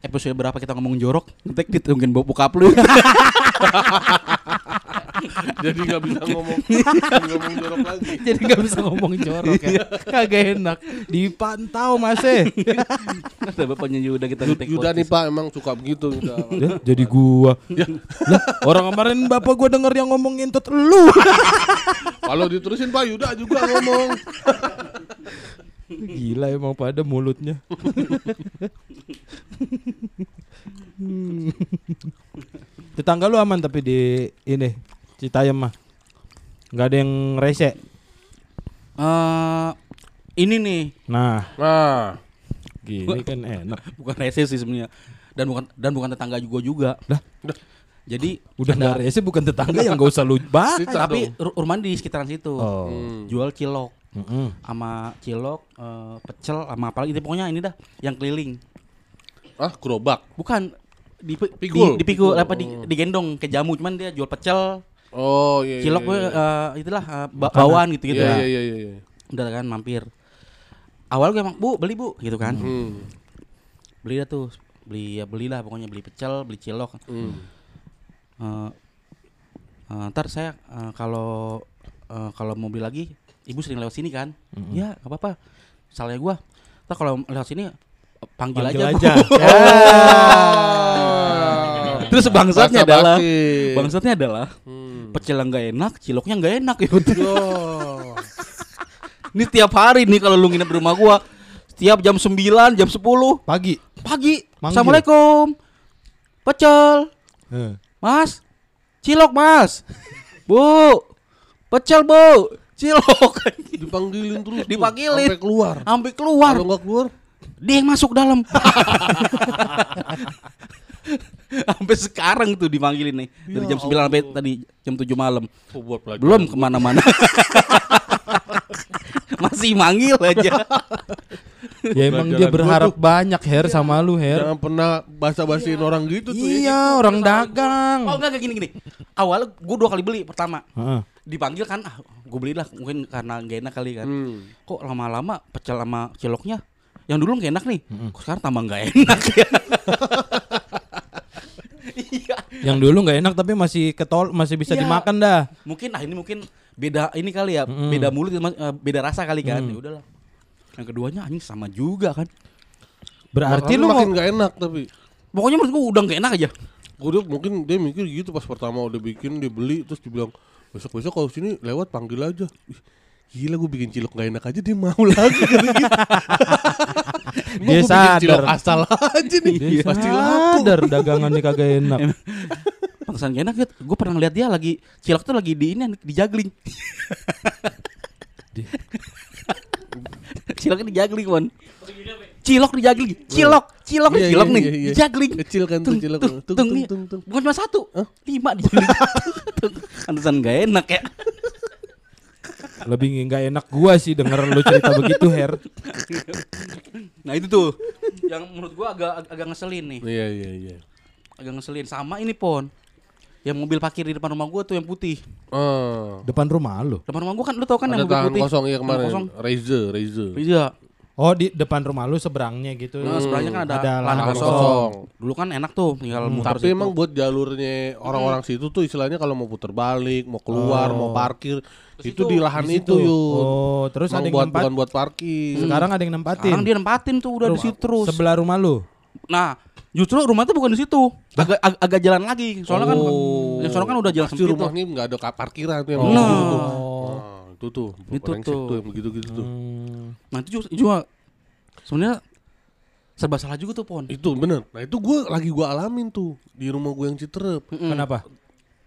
episode berapa kita ngomong jorok ngetek mungkin bawa bokap lu. Jadi gak bisa ngomong ngomong jorok lagi. jadi nggak bisa ngomong jorok ya. Kagak enak. Dipantau mas eh Kata bapaknya Yuda kita ngetek Yuda nih. Pak emang suka begitu Yuda. Ya, jadi gua. Lah orang kemarin bapak gua denger yang ngomong ngintut lu. Kalau diterusin Pak Yuda juga ngomong. gila emang pada mulutnya. Tetangga lu aman tapi di ini Citayam mah. Nggak ada yang rese. Eh, ini nih Nah, Nah, gini kan enak. bukan rese sih sebenarnya dan bukan dan bukan tetangga juga juga. Lah, Jadi udah nggak rese bukan tetangga yang nggak usah lu bahas. Tapi rumah di sekitaran situ. Oh. Hmm. Jual cilok Mm-mm. sama cilok, eh, pecel sama apa lagi pokoknya ini dah yang keliling. Ah, gerobak. Bukan di Pikul. di, dipikul Pikul. apa di, digendong ke jamu cuman dia jual pecel, Oh, iya. iya, cilok iya, gue iya. eh, itulah eh, ba- bawaan gitu-gitu Iya, lah. iya, iya, iya. Udah kan mampir. Awal gue emang, "Bu, beli, Bu." gitu kan. Hmm. Beli dah tuh. Beli ya belilah pokoknya beli pecel, beli cilok. Hmm. Eh, eh, ntar saya eh, kalau eh, kalau mau beli lagi ibu sering lewat sini kan ya nggak apa-apa salahnya gua ntar kalau lewat sini panggil, Panggil aja, Bu." aja. terus bangsatnya adalah bangsatnya adalah Hmm. Pecel yang nggak enak ciloknya nggak enak ya ini tiap hari nih kalau lu nginep di rumah gua setiap jam 9 jam 10 Pagi. pagi Manggil. assalamualaikum pecel Eh. Mas, cilok mas. Bu, pecel bu, cilok. Dipanggilin terus. Dipanggilin. Sampai keluar. Sampai keluar, Kalau nggak keluar, dia yang masuk dalam. Sampai sekarang tuh dipanggilin nih dari Ya jam 9 sampai tadi jam 7 malam. oh, buat pelajaran. Belum ke mana-mana. Masih manggil aja. Ya emang dia berharap tuh. banyak Her sama lu Her. Jangan pernah basa-basiin orang gitu tuh. ya. Iya, orang dagang. Oh enggak kayak gini gini. Awalnya gue dua kali beli pertama. Heeh. Dipanggil kan, ah gue belilah mungkin karena gak enak kali kan. Hmm. kok lama-lama pecel sama ciloknya yang dulu gak enak nih kok sekarang tambah gak enak ya Yang dulu nggak enak tapi masih ketol masih bisa Iya. dimakan dah. mungkin ah ini mungkin beda ini kali ya Mm-mm. beda mulut eh, beda rasa kali kan Mm. ya udahlah yang keduanya anjing sama juga kan Berarti lu makin nggak enak tapi. pokoknya menurut gua udah gak enak aja Gue dia mungkin dia mikir gitu pas pertama udah bikin dia beli terus dibilang besok besok kalau sini lewat panggil aja. Ih, Gila gue bikin cilok gak enak aja dia mau lagi gitu. Dia cilok sadar. asal aja nih Dia pasti laku. sadar dagangannya kagak enak. pantesan gak enak ya gue pernah ngeliat dia lagi cilok tuh lagi di ini di juggling ciloknya di juggling mon cilok di juggling cilok cilok Iya, cilok iya, nih iya, iya. di juggling Kecil kan tuh Tung, cilok. tung, Tung, tung, nih. Bukan cuma satu, lima di Pantesan gak enak ya. Lebih nggak enak gua sih denger lu cerita begitu Her. Nah itu tuh, yang menurut gua agak ag- agak ngeselin nih, Iya iya iya. agak ngeselin. Sama ini pon, yang mobil parkir di depan rumah gua tuh yang putih. Oh. Depan rumah lu. Depan rumah gua kan lu tau kan Ada yang mobil putih. kosong ya Tahan kemarin. kosong. Razer, Razer. Iya. Oh di depan rumah lu seberangnya gitu. Nah, sebelahnya kan ada, Ada lahan kosong. kosong. Dulu kan enak tuh tinggal muter Tapi situ. emang buat jalurnya orang-orang situ tuh istilahnya kalau mau putar balik, mau keluar, mau parkir, itu di lahan Di itu yuk. Oh, terus ada yang buat nempat. bukan buat parkir. Sekarang ada yang nempatin. Sekarang dia nempatin tuh udah di situ terus. Sebelah rumah lu. Nah, justru rumah tuh bukan di situ. Agak ag- agak jalan lagi. Soalnya kan Oh. yang soalnya kan udah jalan Pasti sempit tuh. rumahnya nggak ada parkiran tuh yang Nah. begitu tuh. Oh. Nah, itu tuh, Itu tuh. tuh yang begitu-gitu tuh. Hmm. Nah, itu juga, juga sebenarnya serba salah juga tuh, Pon. Itu bener. Nah itu gue lagi gue alamin tuh di rumah gue yang Citerep. Mm-mm. Kenapa?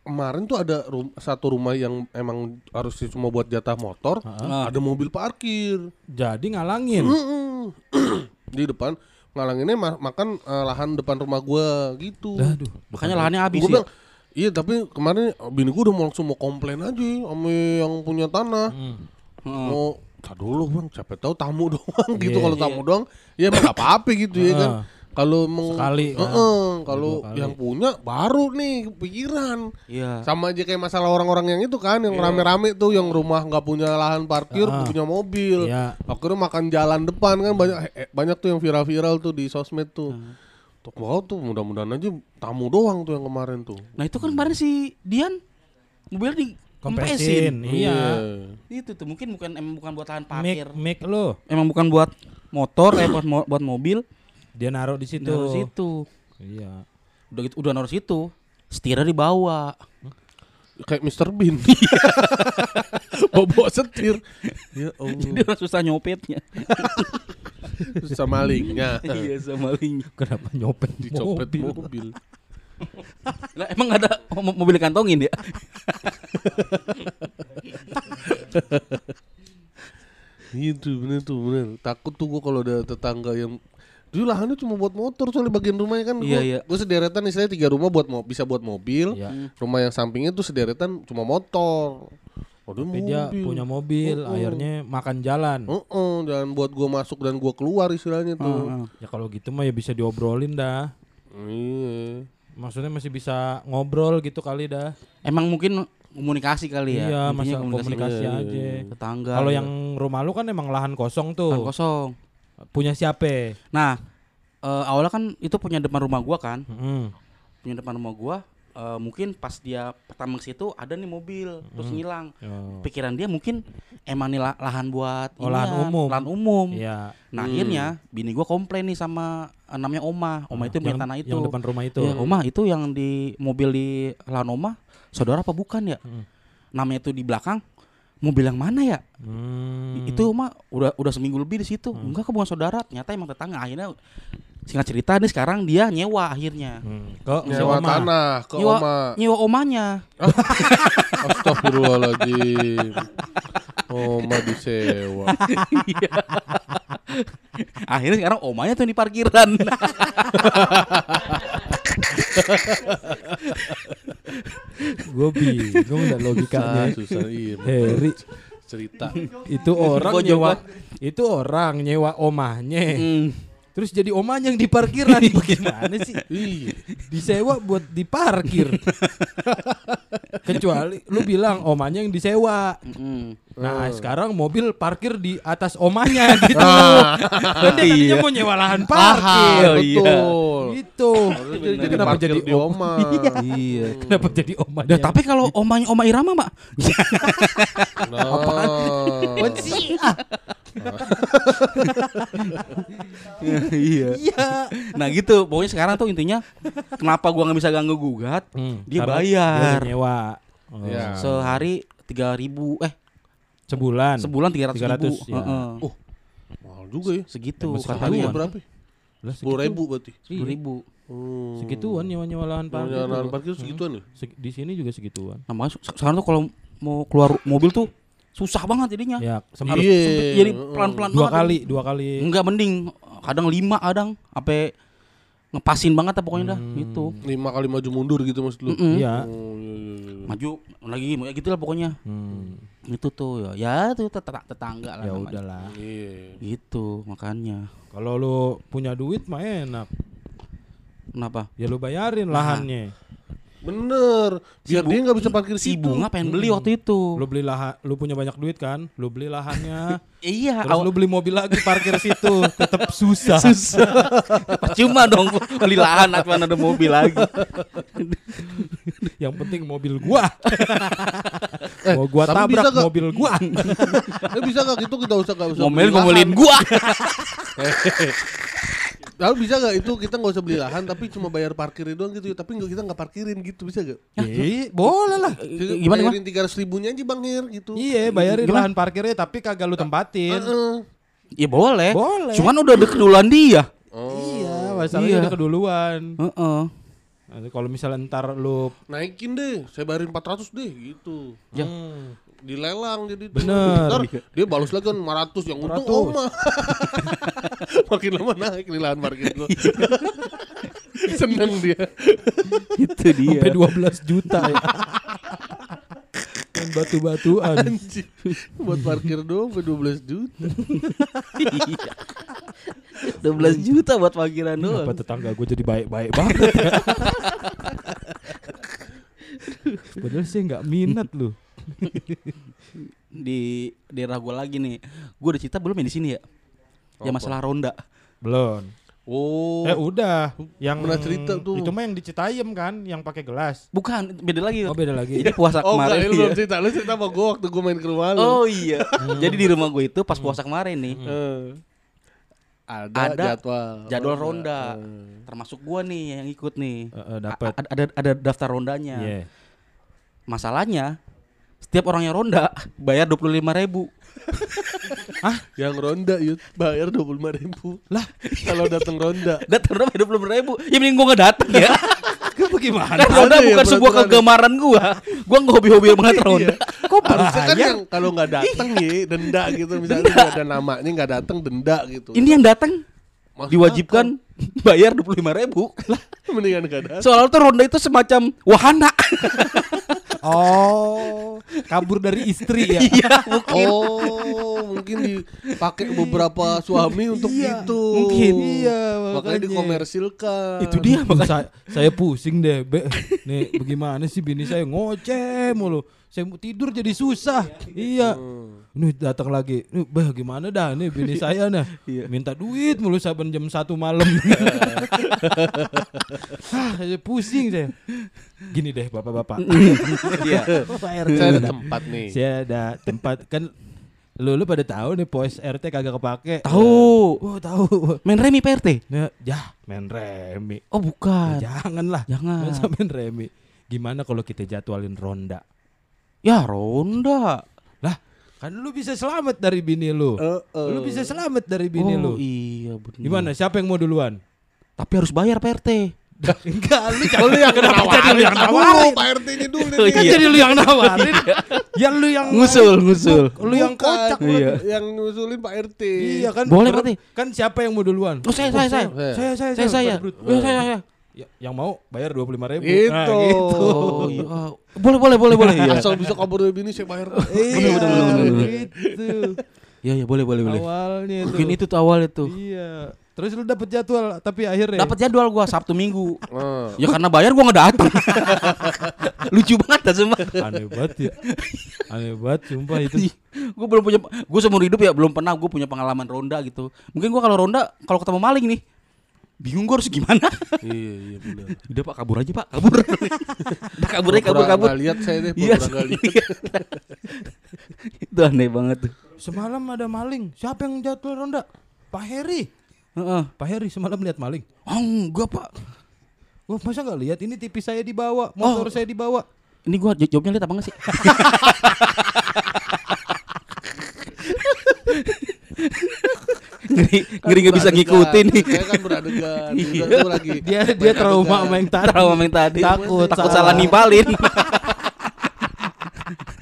Kemarin tuh ada rum- satu rumah yang emang harus cuma buat jatah motor, Ah. ada mobil parkir. Jadi ngalangin. Di depan ngalanginnya ma- makan eh, lahan depan rumah gua gitu. Aduh. Makanya lahannya habis Gua ya. bilang, iya tapi kemarin bini gua udah mau langsung mau komplain aja sama yang punya tanah. Hmm. Heeh. Mau tak dulu bang, siapa tahu tamu doang gitu. Iya. Kalau tamu doang, ya emang gak apa-apa gitu ya kan. Ah. Kalau emang Sekali, kan? Heeh, kalau yang punya baru nih pikiran. Iya. Sama aja kayak masalah orang-orang yang itu kan, yang rame-rame tuh, yang rumah nggak punya lahan parkir, Ah. punya mobil. Iya. Akhirnya makan jalan depan kan banyak eh, banyak tuh yang viral-viral tuh di sosmed tuh. Tuh mau tuh mudah-mudahan aja tamu doang tuh yang kemarin tuh. Nah, itu kan kemarin si Dian mobilnya di Kompresin. Iya. Itu tuh mungkin bukan emang bukan buat lahan parkir. mic lu. Emang bukan buat motor, eh buat mo- buat mobil. Dia naruh di situ. Naruh situ. Iya. Udah gitu udah naruh situ. Setirnya dibawa. Kayak Mr. Bean. Bobo setir. Ya Jadi Allah. orang susah nyopetnya. Susah malingnya. iya sama link. Kenapa nyopet Dicopet mobil? mobil. Lah emang ada mo- mobil kantongin ya? Gitu bener tuh bener. Takut tuh gua kalau ada tetangga yang Dulu lahannya cuma buat motor soalnya bagian rumahnya kan Iya, gua, iya. gua sederetan istilahnya tiga rumah buat mo bisa buat mobil Iya. rumah yang sampingnya tuh sederetan cuma motor oh, dia Tapi dia mobil. punya mobil, Oh, oh. akhirnya makan jalan. Heeh, dan buat gua masuk dan gua keluar istilahnya tuh Heeh. Ya kalau gitu mah ya bisa diobrolin dah. iya Maksudnya masih bisa ngobrol gitu kali dah. Emang mungkin komunikasi kali ya. Iya, Intinya masa komunikasi Iya, iya, aja. tetangga. Kalau gitu. yang rumah lu kan emang lahan kosong tuh. Lahan kosong. Punya siapa? Nah, eh, awalnya kan itu punya depan rumah gua kan. Mm. Punya depan rumah gua eh, mungkin pas dia pertama ke situ ada nih mobil terus ngilang. Oh. Pikiran dia mungkin emang nih la- lahan buat Oh, lahan umum. Lahan umum. Iya. Nah, akhirnya bini gua komplain nih sama eh, namanya Oma. Oma itu yang, tanah itu. yang depan rumah itu. Iya, Oma itu yang di mobil di lahan Oma, saudara apa bukan ya? Hmm. Namanya itu di belakang. Mobil yang mana ya? Hmm. Itu Oma udah udah seminggu lebih di situ. Enggak ke bukan saudara, ternyata emang tetangga. Akhirnya singkat cerita nih sekarang dia nyewa akhirnya. Hmm. Ke nyewa Oma. tanah ke nyewa, oma nyewa omanya. Astagfirullahaladzim Oma disewa Akhirnya sekarang omanya tuh di parkiran. Gue bingung dah logikanya. Ah, susah iya Heri cerita itu orang Gua nyewa itu orang nyewa omahnya. Hmm. Terus jadi omahnya yang di parkiran. Bagaimana sih? iya Disewa buat diparkir. Kecuali lu bilang omahnya yang disewa. Nah, sekarang mobil parkir di atas omahnya gitu. Ah. Kan dia tadinya mau nyewa lahan parkir. Oh, iya. betul Gitu. jadi, kenapa jadi di om? oma Iya. Kenapa jadi omahnya? Nah, tapi kalau omanya Oma Irama, Mak. nah, Apaan sih? Ah, Iya. Iya. Nah, gitu. Pokoknya sekarang tuh intinya kenapa gua nggak bisa ganggu gugat? Hmm, Dia bayar. Dia nyewa. Oh. Ya. Sehari 3000 eh Sebulan. sebulan 300 ribu. 300, ya. Heeh. Oh, mahal juga ya Segitu dia. berapa sepuluh ribu berarti Sepuluh ribu. hmm. Segituan nyewa-nyewa lahan parkir. Juga. parkir segituan ya? Seg- di sini juga segituan. Nah, makanya se- sekarang tuh kalau mau keluar mobil tuh susah banget jadinya. Ya, Harus sempet Iya. sempet jadi pelan-pelan dua banget. kali, dua kali. Enggak mending kadang lima kadang sampai ngepasin banget dah pokoknya dah Hmm. gitu. Lima kali maju mundur gitu maksud lu? Mm-mm. Iya. Oh, iya, iya. Maju lagi ya gitu lah pokoknya. Hmm. Itu tuh ya. Ya tuh tetangga, tetangga lah Ya udahlah. Iya. Gitu makanya. Kalau lu punya duit mah enak. Kenapa? Ya lu bayarin Nah. lahannya. Bener. Biar Si dia nggak bisa parkir Si situ. bunga pengen beli waktu itu. Lu beli lahan, lu punya banyak duit kan? Lu beli lahannya. iya, terus aw- lu beli mobil lagi parkir situ, tetap susah. Cuma dong beli lahan atau ada mobil lagi. Yang penting mobil gua. Mau gua tapi tabrak bisa mobil gua. Eh, bisa nggak gitu kita usah nggak usah. Lahan. ngomelin gua. Lalu bisa nggak itu kita nggak usah beli lahan tapi cuma bayar parkirnya doang gitu ya. Tapi nggak kita nggak parkirin gitu bisa gak? Iya, boleh lah. Gimana, Bayarin tiga ratus ribunya aja bang Hir gitu. Iya, bayarin Gimana? lahan parkirnya tapi kagak lu tempatin. Heeh. Ya boleh. Boleh. Cuman udah deket duluan dia. Oh. Iya, masalahnya Iya. udah keduluan. Heeh. Nanti kalau misalnya ntar lu Naikin deh, saya bayarin 400 deh gitu. Ya. Hmm. Dilelang jadi. Bener. Ntar dia balas lagi kan 500 yang untung 400. oma. Makin lama naik nih lahan parkir gua. Seneng dia. Itu dia. sampai 12 juta ya. Main batu-batuan. Anjing. Buat parkir doang sampai 12 juta. Iya. 12 juta buat parkiran Kenapa doang. tetangga gue jadi baik-baik banget ya? Padahal sih nggak minat lu. Di daerah gua lagi nih. Gua udah cerita belum ya di sini ya? Ya Apa? masalah ronda. Belum. Oh. Eh udah. Yang Pernah cerita tuh. Itu mah yang di Citayam kan, yang pakai gelas. Bukan, beda lagi. Oh beda lagi. Ini puasa Oh kemarin enggak, lu ya. belum cerita. Lu cerita sama gua waktu gua main ke rumah lu. Oh iya. Jadi di rumah gue itu pas puasa kemarin nih, Eh. Ada, Ada jadwal. jadwal ronda. Eh. Termasuk gua nih yang ikut nih. Eh, eh, A- dapat. a- ada ada daftar rondanya. Iya. Masalahnya setiap orang yang ronda bayar 25.000 ribu. Yang ronda yuk bayar 25 ribu Lah kalau datang ronda Datang ronda bayar 25.000 ribu. Ya mending gua gak datang ya. gimana? Kan ronda ya bukan sebuah kegemaran gua. Gua nggak hobi-hobi banget ronda. Kok harusnya kan yang kalau nggak datang ya denda gitu misalnya nggak ada namanya nggak datang denda gitu. Ini yang datang Masuk diwajibkan bayar dua puluh lima ribu. Mendingan datang. soalnya tuh ronda itu semacam wahana. Oh, kabur dari istri ya? Iya, Oh, mungkin dipakai beberapa suami untuk Iya, itu. mungkin. Iya, makanya makanya. dikomersilkan. Itu dia Aduh, saya, saya pusing deh, Be. Nih, bagaimana sih bini saya ngoceh mulu. Saya mau tidur jadi susah. Iya. Nih datang lagi. Nih, bah gimana dah nih bini saya nah. Minta duit mulu saben jam satu malam. Hah, saya pusing saya. Gini deh bapak-bapak. Iya. Bapak RT. Saya ada tempat nih. Saya ada tempat kan lu lu pada tahu nih pos RT kagak kepake. Tahu. Oh, tahu. Main remi PRT? Nah, ya main remi. Oh, bukan. Jangan lah. Jangan. Masa main remi. Gimana kalau kita jadwalin ronda? Ya, ronda. Kan lu bisa selamat dari bini lu. Eh, eh. Lu bisa selamat dari bini oh, lu. iya benar. Gimana? Siapa yang mau duluan? Tapi harus bayar PRT. Enggak, lu Oh, lu yang nawarin, lu yang Tar dulu, nawarin. Pak RT-nya dulu Oh, nih. Kan iya. jadi lu yang nawarin. ya lu yang Ngusul, ngusul. Lu yang kocak Iya. Yang nyusulin Pak RT. Iya kan? Boleh, berarti. Kan siapa yang mau duluan? Oh, saya, saya, saya. Saya, saya, Saya, saya. Ya, saya, saya. Ya, yang mau bayar dua puluh lima ribu. Gitu. Oh, iya. Boleh, boleh, boleh, boleh. Iya. Asal bisa kabur dari bini saya bayar. Iya, bener, bener, bener, bener. gitu. Iya, iya, boleh, boleh, boleh. Awalnya itu. Mungkin itu tuh awal itu. Iya. Terus lu dapet jadwal tapi akhirnya Dapat jadwal gua Sabtu Minggu. Ah. Ya karena bayar gua nggak datang. Lucu banget dah semua. aneh banget ya. Aneh banget sumpah itu. gue belum punya gue seumur hidup ya belum pernah gue punya pengalaman ronda gitu mungkin gue kalau ronda kalau ketemu maling nih bingung gue harus gimana Iya, iya benar. udah pak kabur aja pak kabur Udah kabur aja kabur kabur lihat saya deh, Iya. lihat. itu aneh banget tuh Semalam ada maling. Siapa yang jadwal ronda? Pak Heri. Heeh. Pak Heri semalam lihat maling. oh enggak pak Wah, masa nggak lihat ini TV saya dibawa, motor Oh. saya dibawa. ini gue jawabnya lihat apa enggak sih ngeri ngeri nggak bisa ngikutin nih Saya kan beradegan. Iya. Tuh lagi. Dia dia trauma sama yang tadi. trauma yang tadi Takut, takut salah. nimpalin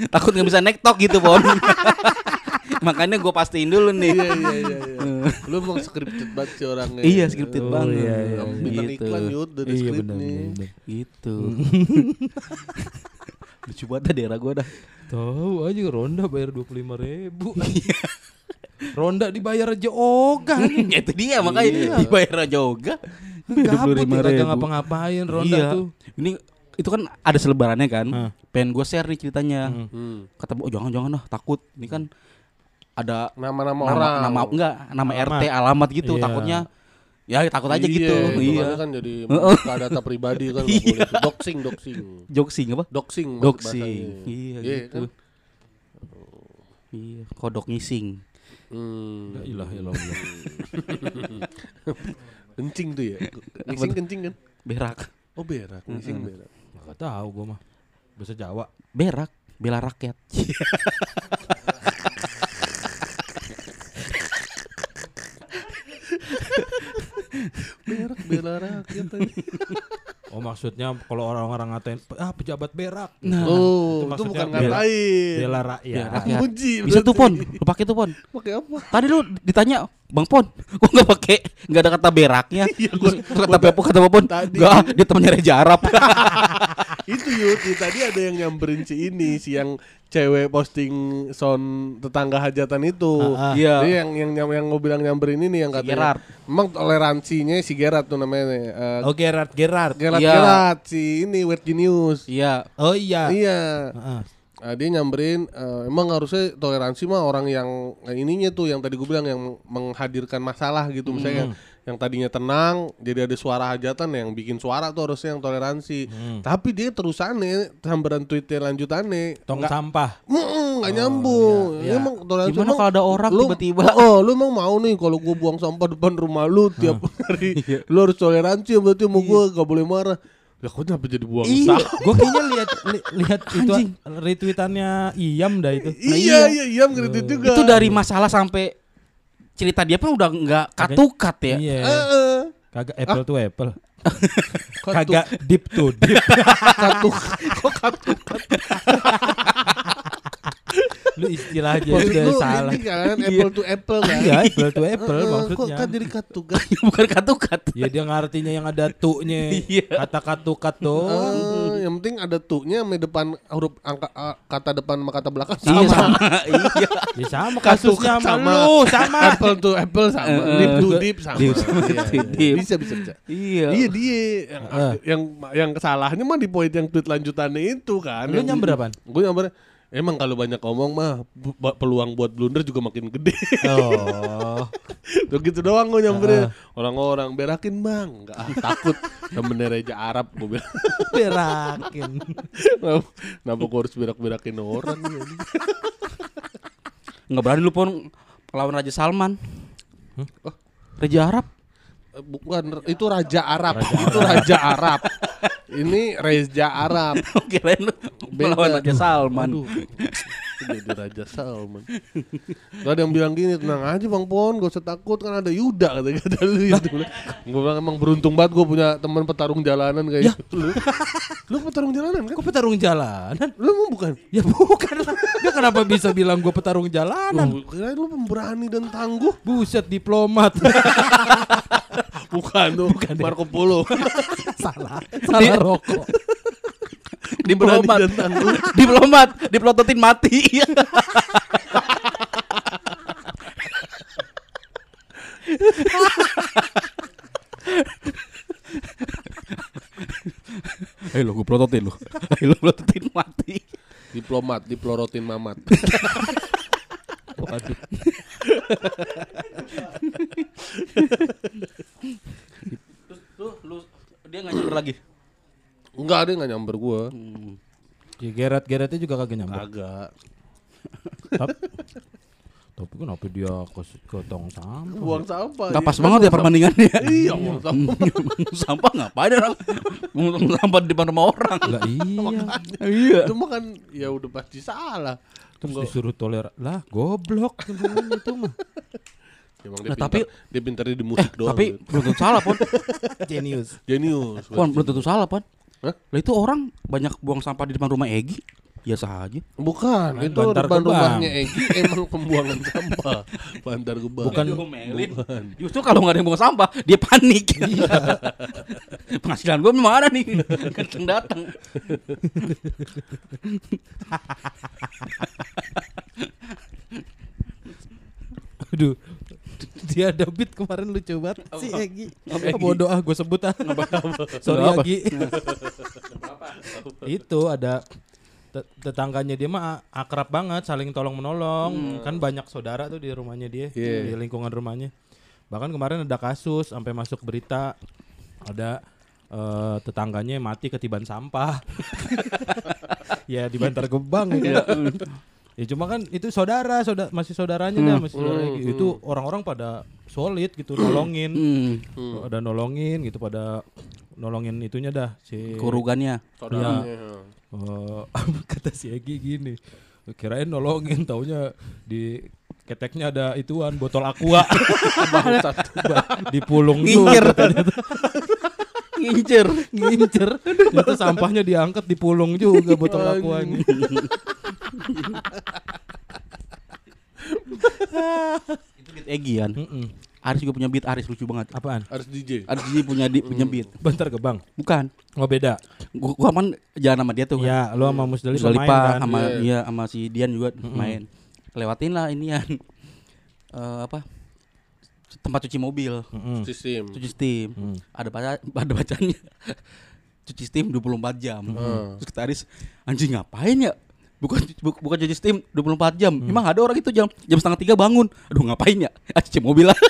takut nggak bisa nektok gitu pon makanya gue pastiin dulu nih Iya, iya, iya, iya. Lu emang scripted banget sih orangnya. Iya, scripted Oh, banget. Iya, iya. Bintang Gitu. iklan yud dari Iya, skrip benar, nih. benar, benar. gitu lucu banget daerah gue dah Tahu aja ronda bayar dua puluh lima ribu. Ronda dibayar aja ogah nih. ya itu dia makanya Iya. dibayar aja juga Gabut ya, 25.000. kagak ngapa-ngapain ronda iya. tuh. ini itu kan ada selebarannya kan Hah. pengen gue share nih ceritanya Hmm. Hmm. kata oh jangan jangan lah takut ini kan ada Nama-nama nama orang. nama enggak nama Alamat. RT alamat gitu Iya. takutnya ya takut aja Iya, gitu itu iya karena kan jadi Heeh. buka data pribadi kan Iya. boleh. Doxing, doxing. joksing apa Doxing. doxing iya Iya, gitu kan? iya kodok ngising Hmm. La ilah illallah. Kencing tuh ya. Ngising kencing kan? berak Oh berak, ngising berak. Gak tahu gua mah. Bahasa Jawa. berak bela rakyat Berak bela rakyat tadi. Oh maksudnya kalau orang-orang ngatain ah pejabat berak. nah Oh, itu itu bukan ngatain. Bela rakyat. rakyat. Muji. bisa tuh pon lu pakai tuh pon Pakai apa? tadi lu ditanya bang pon gua nggak pakai nggak ada kata beraknya Terus kata pepo kata pon Tadi. nggak dia temannya Reja Arab itu Yud, tadi ada yang nyamperin si ini, si yang cewek posting sound tetangga hajatan itu. Ah, ah. Iya. Dia yang yang yang, yang gue bilang nyamperin ini yang Si katanya. Gerard. Emang toleransinya si Gerard tuh namanya. eh Oh Gerard Gerard. Gerard Iya. Gerard si ini Weird Genius. iya Oh iya. Iya. Heeh. Nah, dia nyamperin eh, emang harusnya toleransi mah orang yang eh, ininya tuh yang tadi gue bilang yang menghadirkan masalah gitu misalnya yang tadinya tenang jadi ada suara hajatan yang bikin suara tuh harusnya yang toleransi. Tapi dia terusannya sambaran tweetnya lanjutannya. Tong nggak sampah. Nggak nyambung. iya, iya. emang toleransi Gimana emang kalau ada orang tiba-tiba? oh lu emang mau nih kalau gua buang sampah depan rumah lu tiap hari. Lu harus toleransi berarti mau gua gak boleh marah. Ya kok kenapa jadi buang Iya, sampah? Gue kayaknya lihat li- lihat itu retweetannya Iyam dah itu. iya iya iya ngeritik juga. Itu dari masalah sampai cerita dia pun udah nggak katukat ya Iya. Heeh. Kagak apple to apple. Kagak deep to deep. Katuk. Kok katuk? Lu istilah aja udah lu salah. ini kan apple to apple kan? Iya, apple to apple Eh, Kok maksudnya. kan jadi katuk kan? Bukan katukat. Ya dia ngartinya yang ada tunya. Iya. Kata katukat tuh. Eh, yang penting ada tuh-nya sama depan huruf angka a- kata depan sama kata belakang Iya sama. sama. Iya. Ya sama kasusnya sama, sama. lu, sama. apple to apple sama, Eh, deep to deep sama. Deep sama Iya, deep. iya. Bisa bisa bisa. Iya. Iya dia yang Eh. yang yang kesalahannya mah di poin yang tweet lanjutannya itu kan. Lu nyamber apaan? Gue nyamber Emang kalau banyak ngomong mah peluang buat blunder juga makin gede. Oh. Tuh gitu doang gue nyamperin Orang-orang berakin bang Enggak ah, takut Temennya Reja Arab gue bilang Berakin. Kenapa gue harus berak-berakin orang ya? Nggak berani lu pun lawan Raja Salman. Oh. Raja Arab. Eh, Bukan Itu Raja Arab Itu Raja Arab Ini Reza Arab Kirain lu melawan Raja Salman. Aduh Jadi Raja Salman Gak ada yang bilang gini Tenang aja Bang Pon Gak usah takut Kan ada Yuda Kata kata lu itu Gue bilang emang beruntung banget Gue punya teman petarung jalanan kayak gitu. lu Lu petarung jalanan kan? Kok petarung jalanan? Lu emang bukan? Ya bukan lah. Dia kenapa bisa bilang gue petarung jalanan? Lu kirain lu pemberani dan tangguh Buset diplomat. Bukan tuh Marco Polo salah. Salah rokok. Diplomat. Diplomat, dipelototin mati. Ayo lo gue pelototin lo. Ayo lo pelototin mati. Diplomat Diplorotin mamat Waduh. Lu, lu dia nggak nyamper lagi. Enggak ada yang gak nyamber gue Ya geret-geretnya juga kagak nyampe. Agak Tap- Tapi kenapa dia ke, ke tong sampah? Buang sampah Nggak iya. pas banget ya permandingannya. Iya buang sampah sampah ngapain orang? Ngomong sampah di depan rumah orang. Lah iya. Iya. Itu mah kan Ya udah pasti salah Terus disuruh toler lah goblok itu mah. Emang dia Nah, pintar, tapi- dia pintarnya di musik doang Tapi gitu. belum tentu salah pon. Genius. Jenius Pon belum tentu salah pon. Hah? Lah itu orang banyak buang sampah di depan rumah Egi. Biasa aja. Bukan, Main itu bantar depan gebang. rumahnya Egi emang pembuangan sampah. Bantar gebang. Bukan Diomelin. Justru kalau nggak ada yang buang sampah, dia panik. Penghasilan gue memang ada nih. Kenceng datang. Aduh. Dia ada beat kemarin lucu banget si Egi. Ah, bodoh ah gue sebut ah. Sorry Apa? Egi. itu ada te- tetangganya dia mah akrab banget, saling tolong menolong. Kan banyak saudara tuh di rumahnya dia, Iya. di lingkungan rumahnya. Bahkan kemarin ada kasus sampai masuk berita ada eh, tetangganya mati ketiban sampah. ya di Bantar Gebang ya. Ya cuma kan itu saudara, saudara masih saudaranya dah, masih saudara Egi. Itu orang-orang pada solid gitu nolongin. Hmm. Ada nolongin gitu pada nolongin itunya dah si Kurugannya. Saudaranya. Eh, kata si Egi gini kirain nolongin taunya di keteknya ada ituan botol aqua dipulung juga katanya tuh. Ngincer. ngincer ternyata sampahnya diangkat dipulung juga botol aquanya Itu beat Egi kan. Mm-mm. Aris juga punya beat Aris lucu banget. apaan Harus DJ. Aris Gigi punya di, punya beat. Bantar Gebang Bukan. oh beda Gua, gua kan jalan sama dia tuh kan. ya lo sama Musdalif main Musdalifah kan sama Iya. iya sama si Dian juga main. Lewatin lah ini yang eh, apa? Tempat cuci mobil. Mm-mm. Sistem. Cuci steam. Hmm. Ada baca ada bacanya. cuci steam 24 jam. Hmm. Terus kata Aris, anjing ngapain ya? Bukan bu- bukan cuci steam 24 jam. Emang ada orang itu jam jam setengah tiga bangun. Aduh ngapain ya? Ah, cuci mobil lah.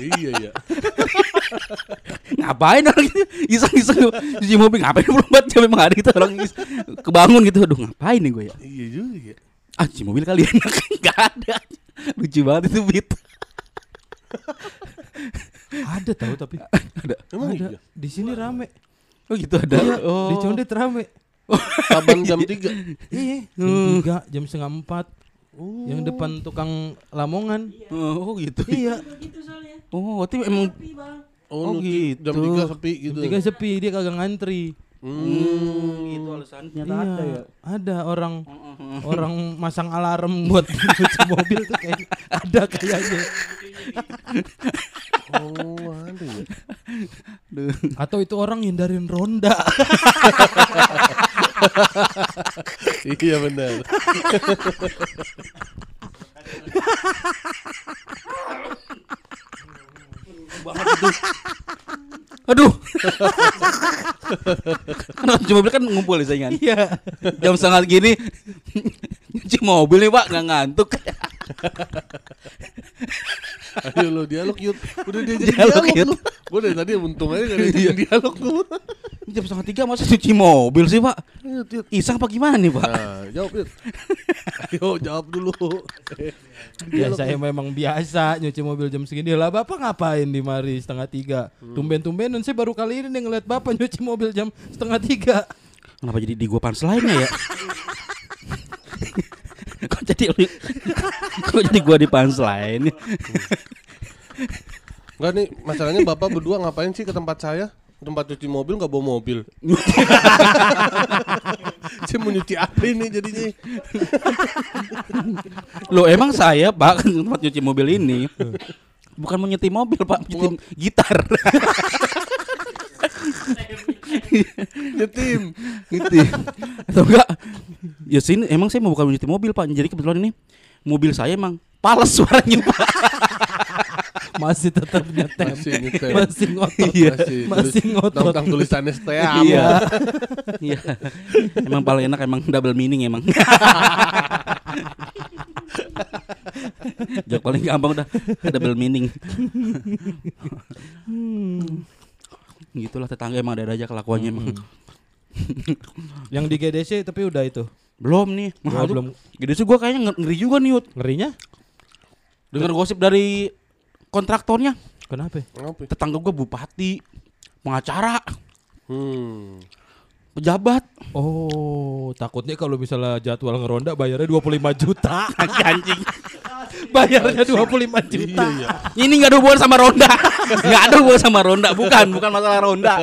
iya iya. ngapain orang itu iseng-iseng cuci mobil ngapain 24 jam memang ada gitu orang is- kebangun gitu. Aduh ngapain nih gue ya? Iya juga ya. Ah cuci mobil kali ya Gak ada. Lucu banget itu beat. ada tahu tapi ada. Emang ada iya. di sini rame Oh gitu ada. Iya, oh. di Condet rame Kapan jam 3? iya jam tiga jam setengah empat Yang depan tukang Lamongan. Oh gitu. iya. Gitu soalnya. Oh, berarti emang Oh, Oh, gitu. jam 3 sepi gitu. Tiga sepi dia kagak ngantri. Hmm, gitu alasannya. Ternyata Iya, ada ya. Ada orang orang masang alarm buat cuci mobil tuh kayak ada kayaknya. Oh, ada ya. Atau itu orang hindarin ronda. iya benar. Aduh. Cuci mobil kan ngumpul ya saingan. Iya. Jam setengah gini nyuci mobil nih pak nggak ngantuk. Ayo lo dialog yuk. Udah dia jadi Dialog, dialog, lu. Gue dari tadi untung aja gak ada dialog lu. Jam setengah tiga masa cuci mobil sih pak? Ayo, Yud. Iseng apa gimana nih pak? Nah, jawab Yud. Ayo jawab dulu. Ya saya memang biasa nyuci mobil jam segini lah. Bapak ngapain di mari setengah tiga? Tumben-tumbenan saya baru kali ini nih ngeliat bapak nyuci mobil jam setengah tiga. Kenapa jadi di gua punchline ya? Kok jadi Kok jadi gua di punchline? Enggak nih, masalahnya Bapak berdua ngapain sih ke tempat saya? Ke tempat cuci mobil nggak bawa mobil. saya mau nyuci apa ini jadinya? Loh emang saya pak ke tempat cuci mobil ini bukan mau nyeti mobil pak, nyeti gitar. Nyetim. gitu atau enggak ya sini emang saya mau bukan nyeti mobil pak jadi kebetulan ini mobil saya emang pales suaranya pak Masih tetap nyetem. Masih nyetem. Masih ngotot. Iya. Masih, Masih ngotot. Tentang tulisannya setia iya iya emang paling enak emang double meaning emang Jok paling gampang udah double meaning gitulah tetangga emang ada aja kelakuannya emang Yang di GDC tapi udah itu. belum nih Gua Mahal belum sih gue kayaknya nge- ngeri juga nih Yud ngerinya. Dengar gosip dari kontraktornya Kenapa? Apa? Tetangga gue bupati Pengacara Hmm. Pejabat Oh, takutnya kalau misalnya jadwal ngeronda bayarnya 25 juta. Anjing bayarnya 25 juta. Ini gak ada hubungan sama ronda Gak ada hubungan sama ronda Bukan Bukan masalah ronda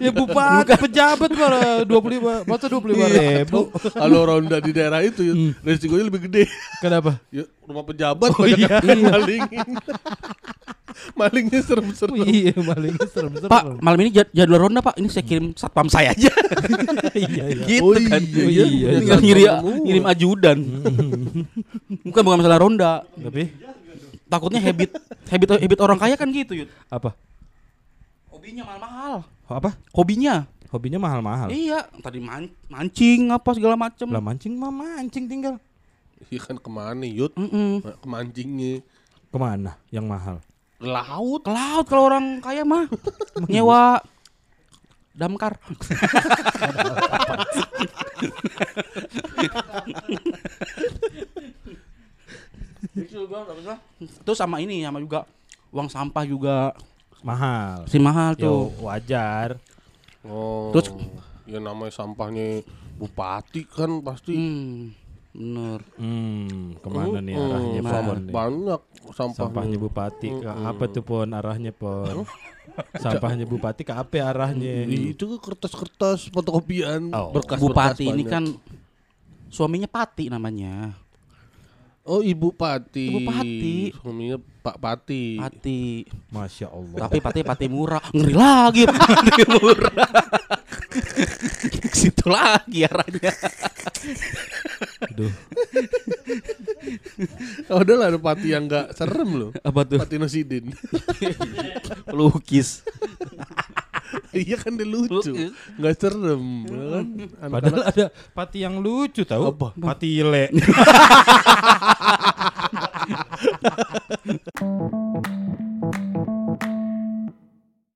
Ya bupati pejabat malah 25 masa 25 ribu. Kalau ronda di daerah itu Yud, resikonya lebih gede. Kenapa? Ya, rumah pejabat Oh, banyak iya. yang malingin. Malingnya serem-serem. iya maling serem-serem. Pak malam ini jad- jadwal ronda pak Ini saya kirim satpam saya aja iya iya. Gitu Oh kan iya, iya. Tinggal Satpam ngirim, semua. ngirim ajudan Bukan bukan masalah ronda Tapi Takutnya habit Habit habit orang kaya kan gitu Yud apa? Hobinya mahal-mahal Apa? Hobinya Hobinya mahal-mahal. Iya Tadi man- mancing apa segala macem Lah mancing mah mancing tinggal. Iya kan ke mana Yud? Mm-mm. Kemancingnya. Ke mana yang mahal? Laut. Ke laut kalau orang kaya mah nyewa damkar. Terus sama ini sama juga uang sampah juga Mahal. si mahal Yo, tuh. wajar. Oh. Terus- ya namanya sampahnya bupati kan pasti. Hmm, bener. Hmm, ke mana nih Hmm, arahnya Nah. Pon? Banyak sampahnya. Sampahnya bupati ke apa tuh Pon arahnya Pon? Sampahnya bupati ke apa arahnya? Itu ke kertas-kertas fotokopian Oh. berkas Bupati ini kan suaminya Pati namanya. Oh ibu Pati. Ibu Pati. Suaminya Pak Pati. Pati. Masya Allah. Tapi Pati Pati murah. Ngeri lagi Pati murah. Ke Situ lagi arahnya. Aduh. Oh, udah lah ada Pati yang gak serem loh. Apa tuh? Pati Nosidin. Lukis. iya kan dia lucu. Lukis. Gak serem. ya kan? Padahal Anak-anak ada pati yang lucu tahu. Apa? Pati ile.